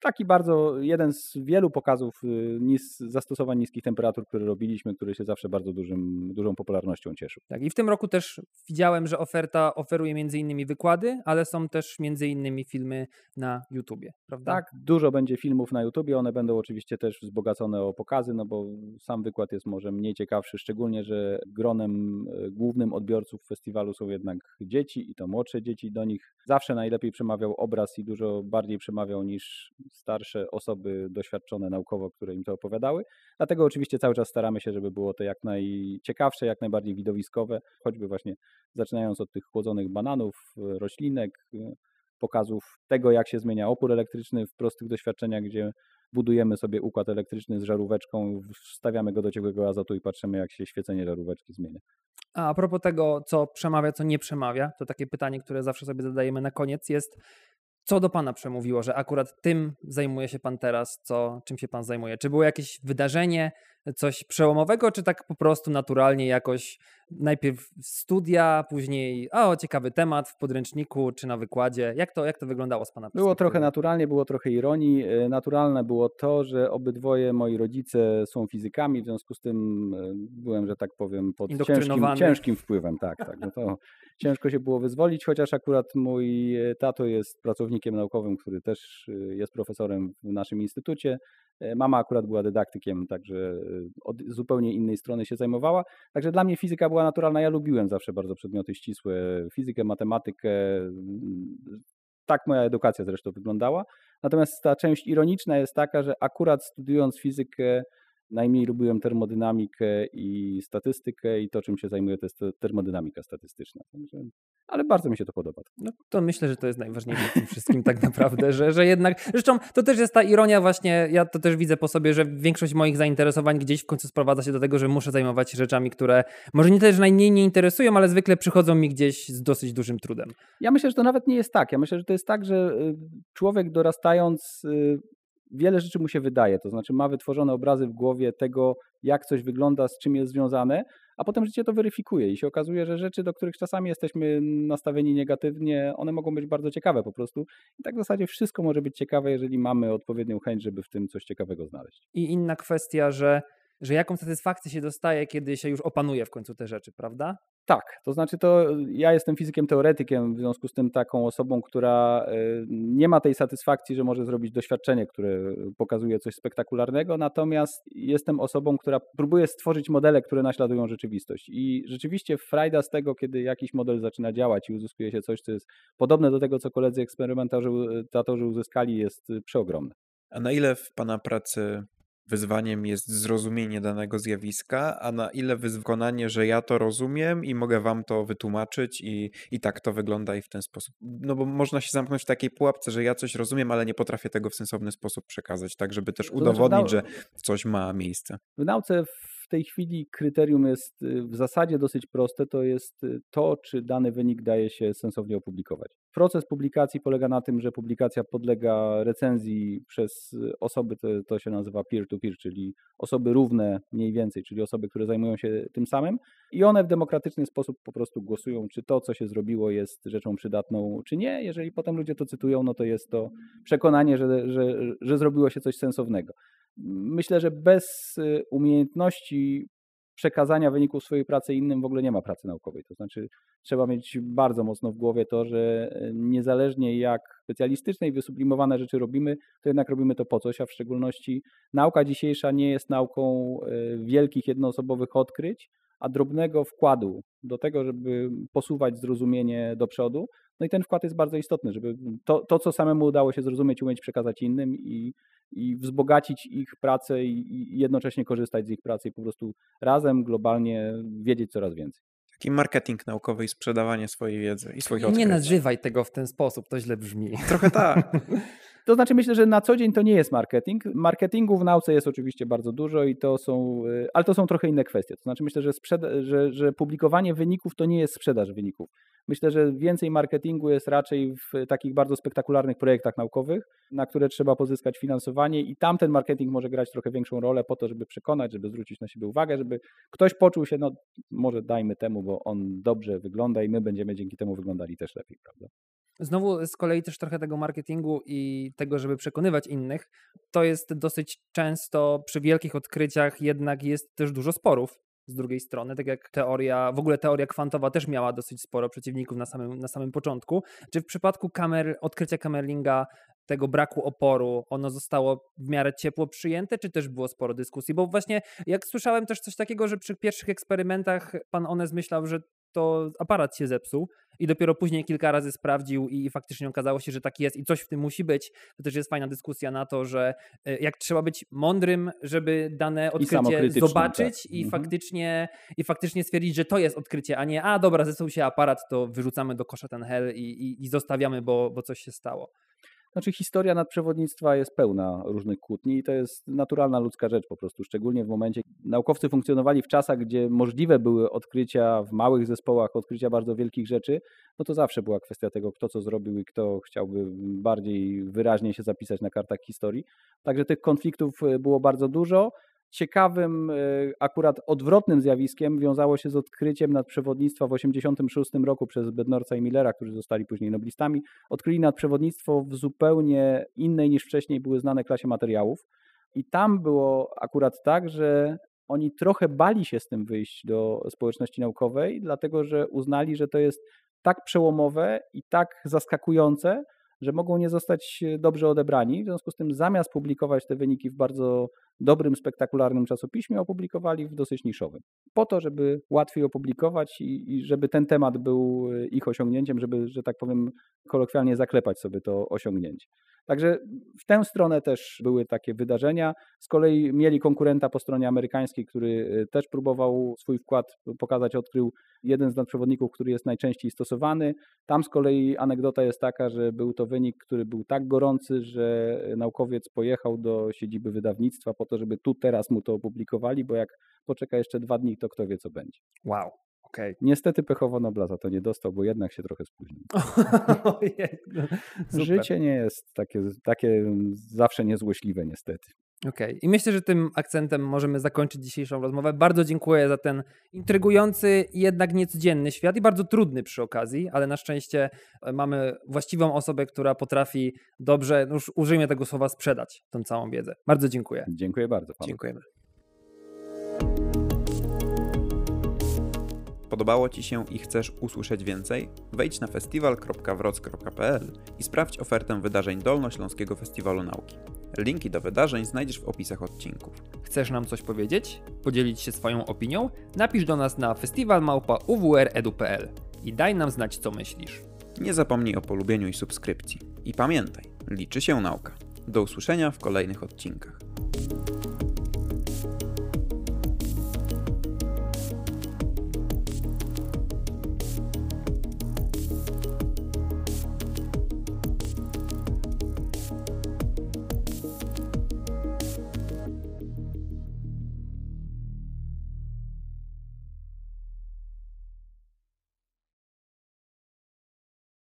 taki bardzo, jeden z wielu pokazów y, nis, zastosowań niskich temperatur, które robiliśmy, który się zawsze bardzo dużym, dużą popularnością cieszył. Tak, i w tym roku też widziałem, że oferta oferuje między innymi wykłady, ale są też między innymi filmy na YouTubie, prawda? Tak, dużo będzie filmów na YouTubie, one będą oczywiście też wzbogacone o pokazy, no bo sam wykład jest może mniej ciekawszy, szczególnie, że gronem y, głównym odbiorców festiwalu są jednak dzieci i to młodsze dzieci, do nich zawsze najlepiej przemawiał obraz i dużo bardziej przemawiał niż starsze osoby doświadczone naukowo, które im to opowiadały. Dlatego oczywiście cały czas staramy się, żeby było to jak najciekawsze, jak najbardziej widowiskowe, choćby właśnie zaczynając od tych chłodzonych bananów, roślinek, pokazów tego, jak się zmienia opór elektryczny w prostych doświadczeniach, gdzie budujemy sobie układ elektryczny z żaróweczką, wstawiamy go do ciepłego azotu i patrzymy, jak się świecenie żaróweczki zmienia. A, a propos tego, co przemawia, co nie przemawia, to takie pytanie, które zawsze sobie zadajemy na koniec jest, co do Pana przemówiło, że akurat tym zajmuje się Pan teraz, co, czym się Pan zajmuje? Czy było jakieś wydarzenie, coś przełomowego, czy tak po prostu naturalnie jakoś najpierw studia, później o, ciekawy temat w podręczniku czy na wykładzie. Jak to, jak to wyglądało z Pana Było trochę naturalnie, było trochę ironii. E, naturalne było to, że obydwoje moi rodzice są fizykami, w związku z tym e, byłem, że tak powiem, pod ciężkim, ciężkim wpływem. Tak, tak. No to ciężko się było wyzwolić, chociaż akurat mój e, tato jest pracownikiem naukowym, który też jest profesorem w naszym instytucie. Mama akurat była dydaktykiem, także od zupełnie innej strony się zajmowała. Także dla mnie fizyka była naturalna. Ja lubiłem zawsze bardzo przedmioty ścisłe, fizykę, matematykę. Tak moja edukacja zresztą wyglądała. Natomiast ta część ironiczna jest taka, że akurat studiując fizykę, najmniej lubiłem termodynamikę i statystykę i to, czym się zajmuję, to jest termodynamika statystyczna. Także, ale bardzo mi się to podoba. No to myślę, że to jest najważniejsze w tym wszystkim tak naprawdę, że, że jednak, zresztą to też jest ta ironia właśnie, ja to też widzę po sobie, że większość moich zainteresowań gdzieś w końcu sprowadza się do tego, że muszę zajmować się rzeczami, które może nie też najmniej nie interesują, ale zwykle przychodzą mi gdzieś z dosyć dużym trudem. Ja myślę, że to nawet nie jest tak. Ja myślę, że to jest tak, że y, człowiek dorastając y, wiele rzeczy mu się wydaje, to znaczy ma wytworzone obrazy w głowie tego, jak coś wygląda, z czym jest związane, a potem życie to weryfikuje i się okazuje, że rzeczy, do których czasami jesteśmy nastawieni negatywnie, one mogą być bardzo ciekawe po prostu. I tak w zasadzie wszystko może być ciekawe, jeżeli mamy odpowiednią chęć, żeby w tym coś ciekawego znaleźć. I inna kwestia, że że jaką satysfakcję się dostaje, kiedy się już opanuje w końcu te rzeczy, prawda? Tak, to znaczy to ja jestem fizykiem teoretykiem, w związku z tym taką osobą, która e, nie ma tej satysfakcji, że może zrobić doświadczenie, które pokazuje coś spektakularnego, natomiast jestem osobą, która próbuje stworzyć modele, które naśladują rzeczywistość. I rzeczywiście frajda z tego, kiedy jakiś model zaczyna działać i uzyskuje się coś, co jest podobne do tego, co koledzy eksperymentatorzy uzyskali, jest przeogromne. A na ile w Pana pracy wyzwaniem jest zrozumienie danego zjawiska, a na ile wykonanie, że ja to rozumiem i mogę wam to wytłumaczyć i, i tak to wygląda i w ten sposób. No bo można się zamknąć w takiej pułapce, że ja coś rozumiem, ale nie potrafię tego w sensowny sposób przekazać, tak żeby też znaczy, udowodnić, że coś ma miejsce. W nauce tej chwili kryterium jest y, w zasadzie dosyć proste, to jest y, to, czy dany wynik daje się sensownie opublikować. Proces publikacji polega na tym, że publikacja podlega recenzji przez y, osoby, to, to się nazywa peer-to-peer, czyli osoby równe mniej więcej, czyli osoby, które zajmują się tym samym i one w demokratyczny sposób po prostu głosują, czy to, co się zrobiło jest rzeczą przydatną, czy nie. Jeżeli potem ludzie to cytują, no to jest to przekonanie, że, że, że zrobiło się coś sensownego myślę, że bez y, umiejętności przekazania wyników swojej pracy innym w ogóle nie ma pracy naukowej. To znaczy trzeba mieć bardzo mocno w głowie to, że y, niezależnie jak specjalistyczne i wysublimowane rzeczy robimy, to jednak robimy to po coś, a w szczególności nauka dzisiejsza nie jest nauką y, wielkich jednoosobowych odkryć, a drobnego wkładu do tego, żeby posuwać zrozumienie do przodu. No i ten wkład jest bardzo istotny, żeby to, to co samemu udało się zrozumieć, umieć przekazać innym i, i wzbogacić ich pracę i, i jednocześnie korzystać z ich pracy i po prostu razem globalnie wiedzieć coraz więcej. Taki marketing naukowy i sprzedawanie swojej wiedzy i swoich odkryć. Nie nazywaj tego w ten sposób, to źle brzmi. Trochę tak. To znaczy myślę, że na co dzień to nie jest marketing. Marketingu w nauce jest oczywiście bardzo dużo i to są, y, ale to są trochę inne kwestie. To znaczy myślę, że, sprzeda- że, że publikowanie wyników to nie jest sprzedaż wyników. Myślę, że więcej marketingu jest raczej w takich bardzo spektakularnych projektach naukowych, na które trzeba pozyskać finansowanie i tam ten marketing może grać trochę większą rolę po to, żeby przekonać, żeby zwrócić na siebie uwagę, żeby ktoś poczuł się, no może dajmy temu, bo on dobrze wygląda i my będziemy dzięki temu wyglądali też lepiej, prawda? Znowu z kolei też trochę tego marketingu i tego, żeby przekonywać innych, to jest dosyć często przy wielkich odkryciach jednak jest też dużo sporów z drugiej strony, tak jak teoria, w ogóle teoria kwantowa też miała dosyć sporo przeciwników na samym, na samym początku. Czy w przypadku kamer, odkrycia Kamerlinga tego braku oporu, ono zostało w miarę ciepło przyjęte, czy też było sporo dyskusji? Bo właśnie jak słyszałem też coś takiego, że przy pierwszych eksperymentach pan Ones myślał, że to aparat się zepsuł i dopiero później kilka razy sprawdził i faktycznie okazało się, że tak jest i coś w tym musi być. To też jest fajna dyskusja na to, że e, jak trzeba być mądrym, żeby dane odkrycie zobaczyć tak. i, mhm. faktycznie, i faktycznie stwierdzić, że to jest odkrycie, a nie a dobra, zepsuł się aparat, to wyrzucamy do kosza ten hel i, i, i zostawiamy, bo, bo coś się stało. Znaczy historia nadprzewodnictwa jest pełna różnych kłótni i to jest naturalna ludzka rzecz po prostu, szczególnie w momencie, naukowcy funkcjonowali w czasach, gdzie możliwe były odkrycia w małych zespołach, odkrycia bardzo wielkich rzeczy, no to zawsze była kwestia tego, kto co zrobił i kto chciałby bardziej wyraźnie się zapisać na kartach historii. Także tych konfliktów e, było bardzo dużo. Ciekawym, e, akurat odwrotnym zjawiskiem wiązało się z odkryciem nadprzewodnictwa w 1986 roku przez Bednorca i Millera, którzy zostali później noblistami. Odkryli nadprzewodnictwo w zupełnie innej niż wcześniej były znane klasie materiałów. I tam było akurat tak, że oni trochę bali się z tym wyjść do społeczności naukowej, dlatego że uznali, że to jest tak przełomowe i tak zaskakujące, że mogą nie zostać dobrze odebrani. W związku z tym, zamiast publikować te wyniki w bardzo dobrym, spektakularnym czasopiśmie, opublikowali w dosyć niszowym. Po to, żeby łatwiej opublikować i, i żeby ten temat był ich osiągnięciem, żeby, że tak powiem, kolokwialnie zaklepać sobie to osiągnięcie. Także w tę stronę też były takie wydarzenia. Z kolei mieli konkurenta po stronie amerykańskiej, który też próbował swój wkład pokazać, odkrył jeden z nadprzewodników, który jest najczęściej stosowany. Tam z kolei anegdota jest taka, że był to wynik, który był tak gorący, że naukowiec pojechał do siedziby wydawnictwa po to, żeby tu teraz mu to opublikowali, bo jak poczeka jeszcze dwa dni, to kto wie, co będzie. Wow. Okay. Niestety pechowo Nobla za to nie dostał, bo jednak się trochę spóźnił. Życie nie jest takie, takie zawsze niezłośliwe niestety. Okej. Okay. I myślę, że tym akcentem możemy zakończyć dzisiejszą rozmowę. Bardzo dziękuję za ten intrygujący, jednak niecodzienny świat i bardzo trudny przy okazji, ale na szczęście e, mamy właściwą osobę, która potrafi dobrze, no już użyjmy tego słowa, sprzedać tą całą wiedzę. Bardzo dziękuję. Dziękuję bardzo. Panu. Dziękujemy. Podobało Ci się i chcesz usłyszeć więcej? Wejdź na festiwal.wroc.pl i sprawdź ofertę wydarzeń Dolnośląskiego Festiwalu Nauki. Linki do wydarzeń znajdziesz w opisach odcinków. Chcesz nam coś powiedzieć? Podzielić się swoją opinią? Napisz do nas na festiwalmałpa.uwredu.pl i daj nam znać, co myślisz. Nie zapomnij o polubieniu i subskrypcji. I pamiętaj, liczy się nauka. Do usłyszenia w kolejnych odcinkach.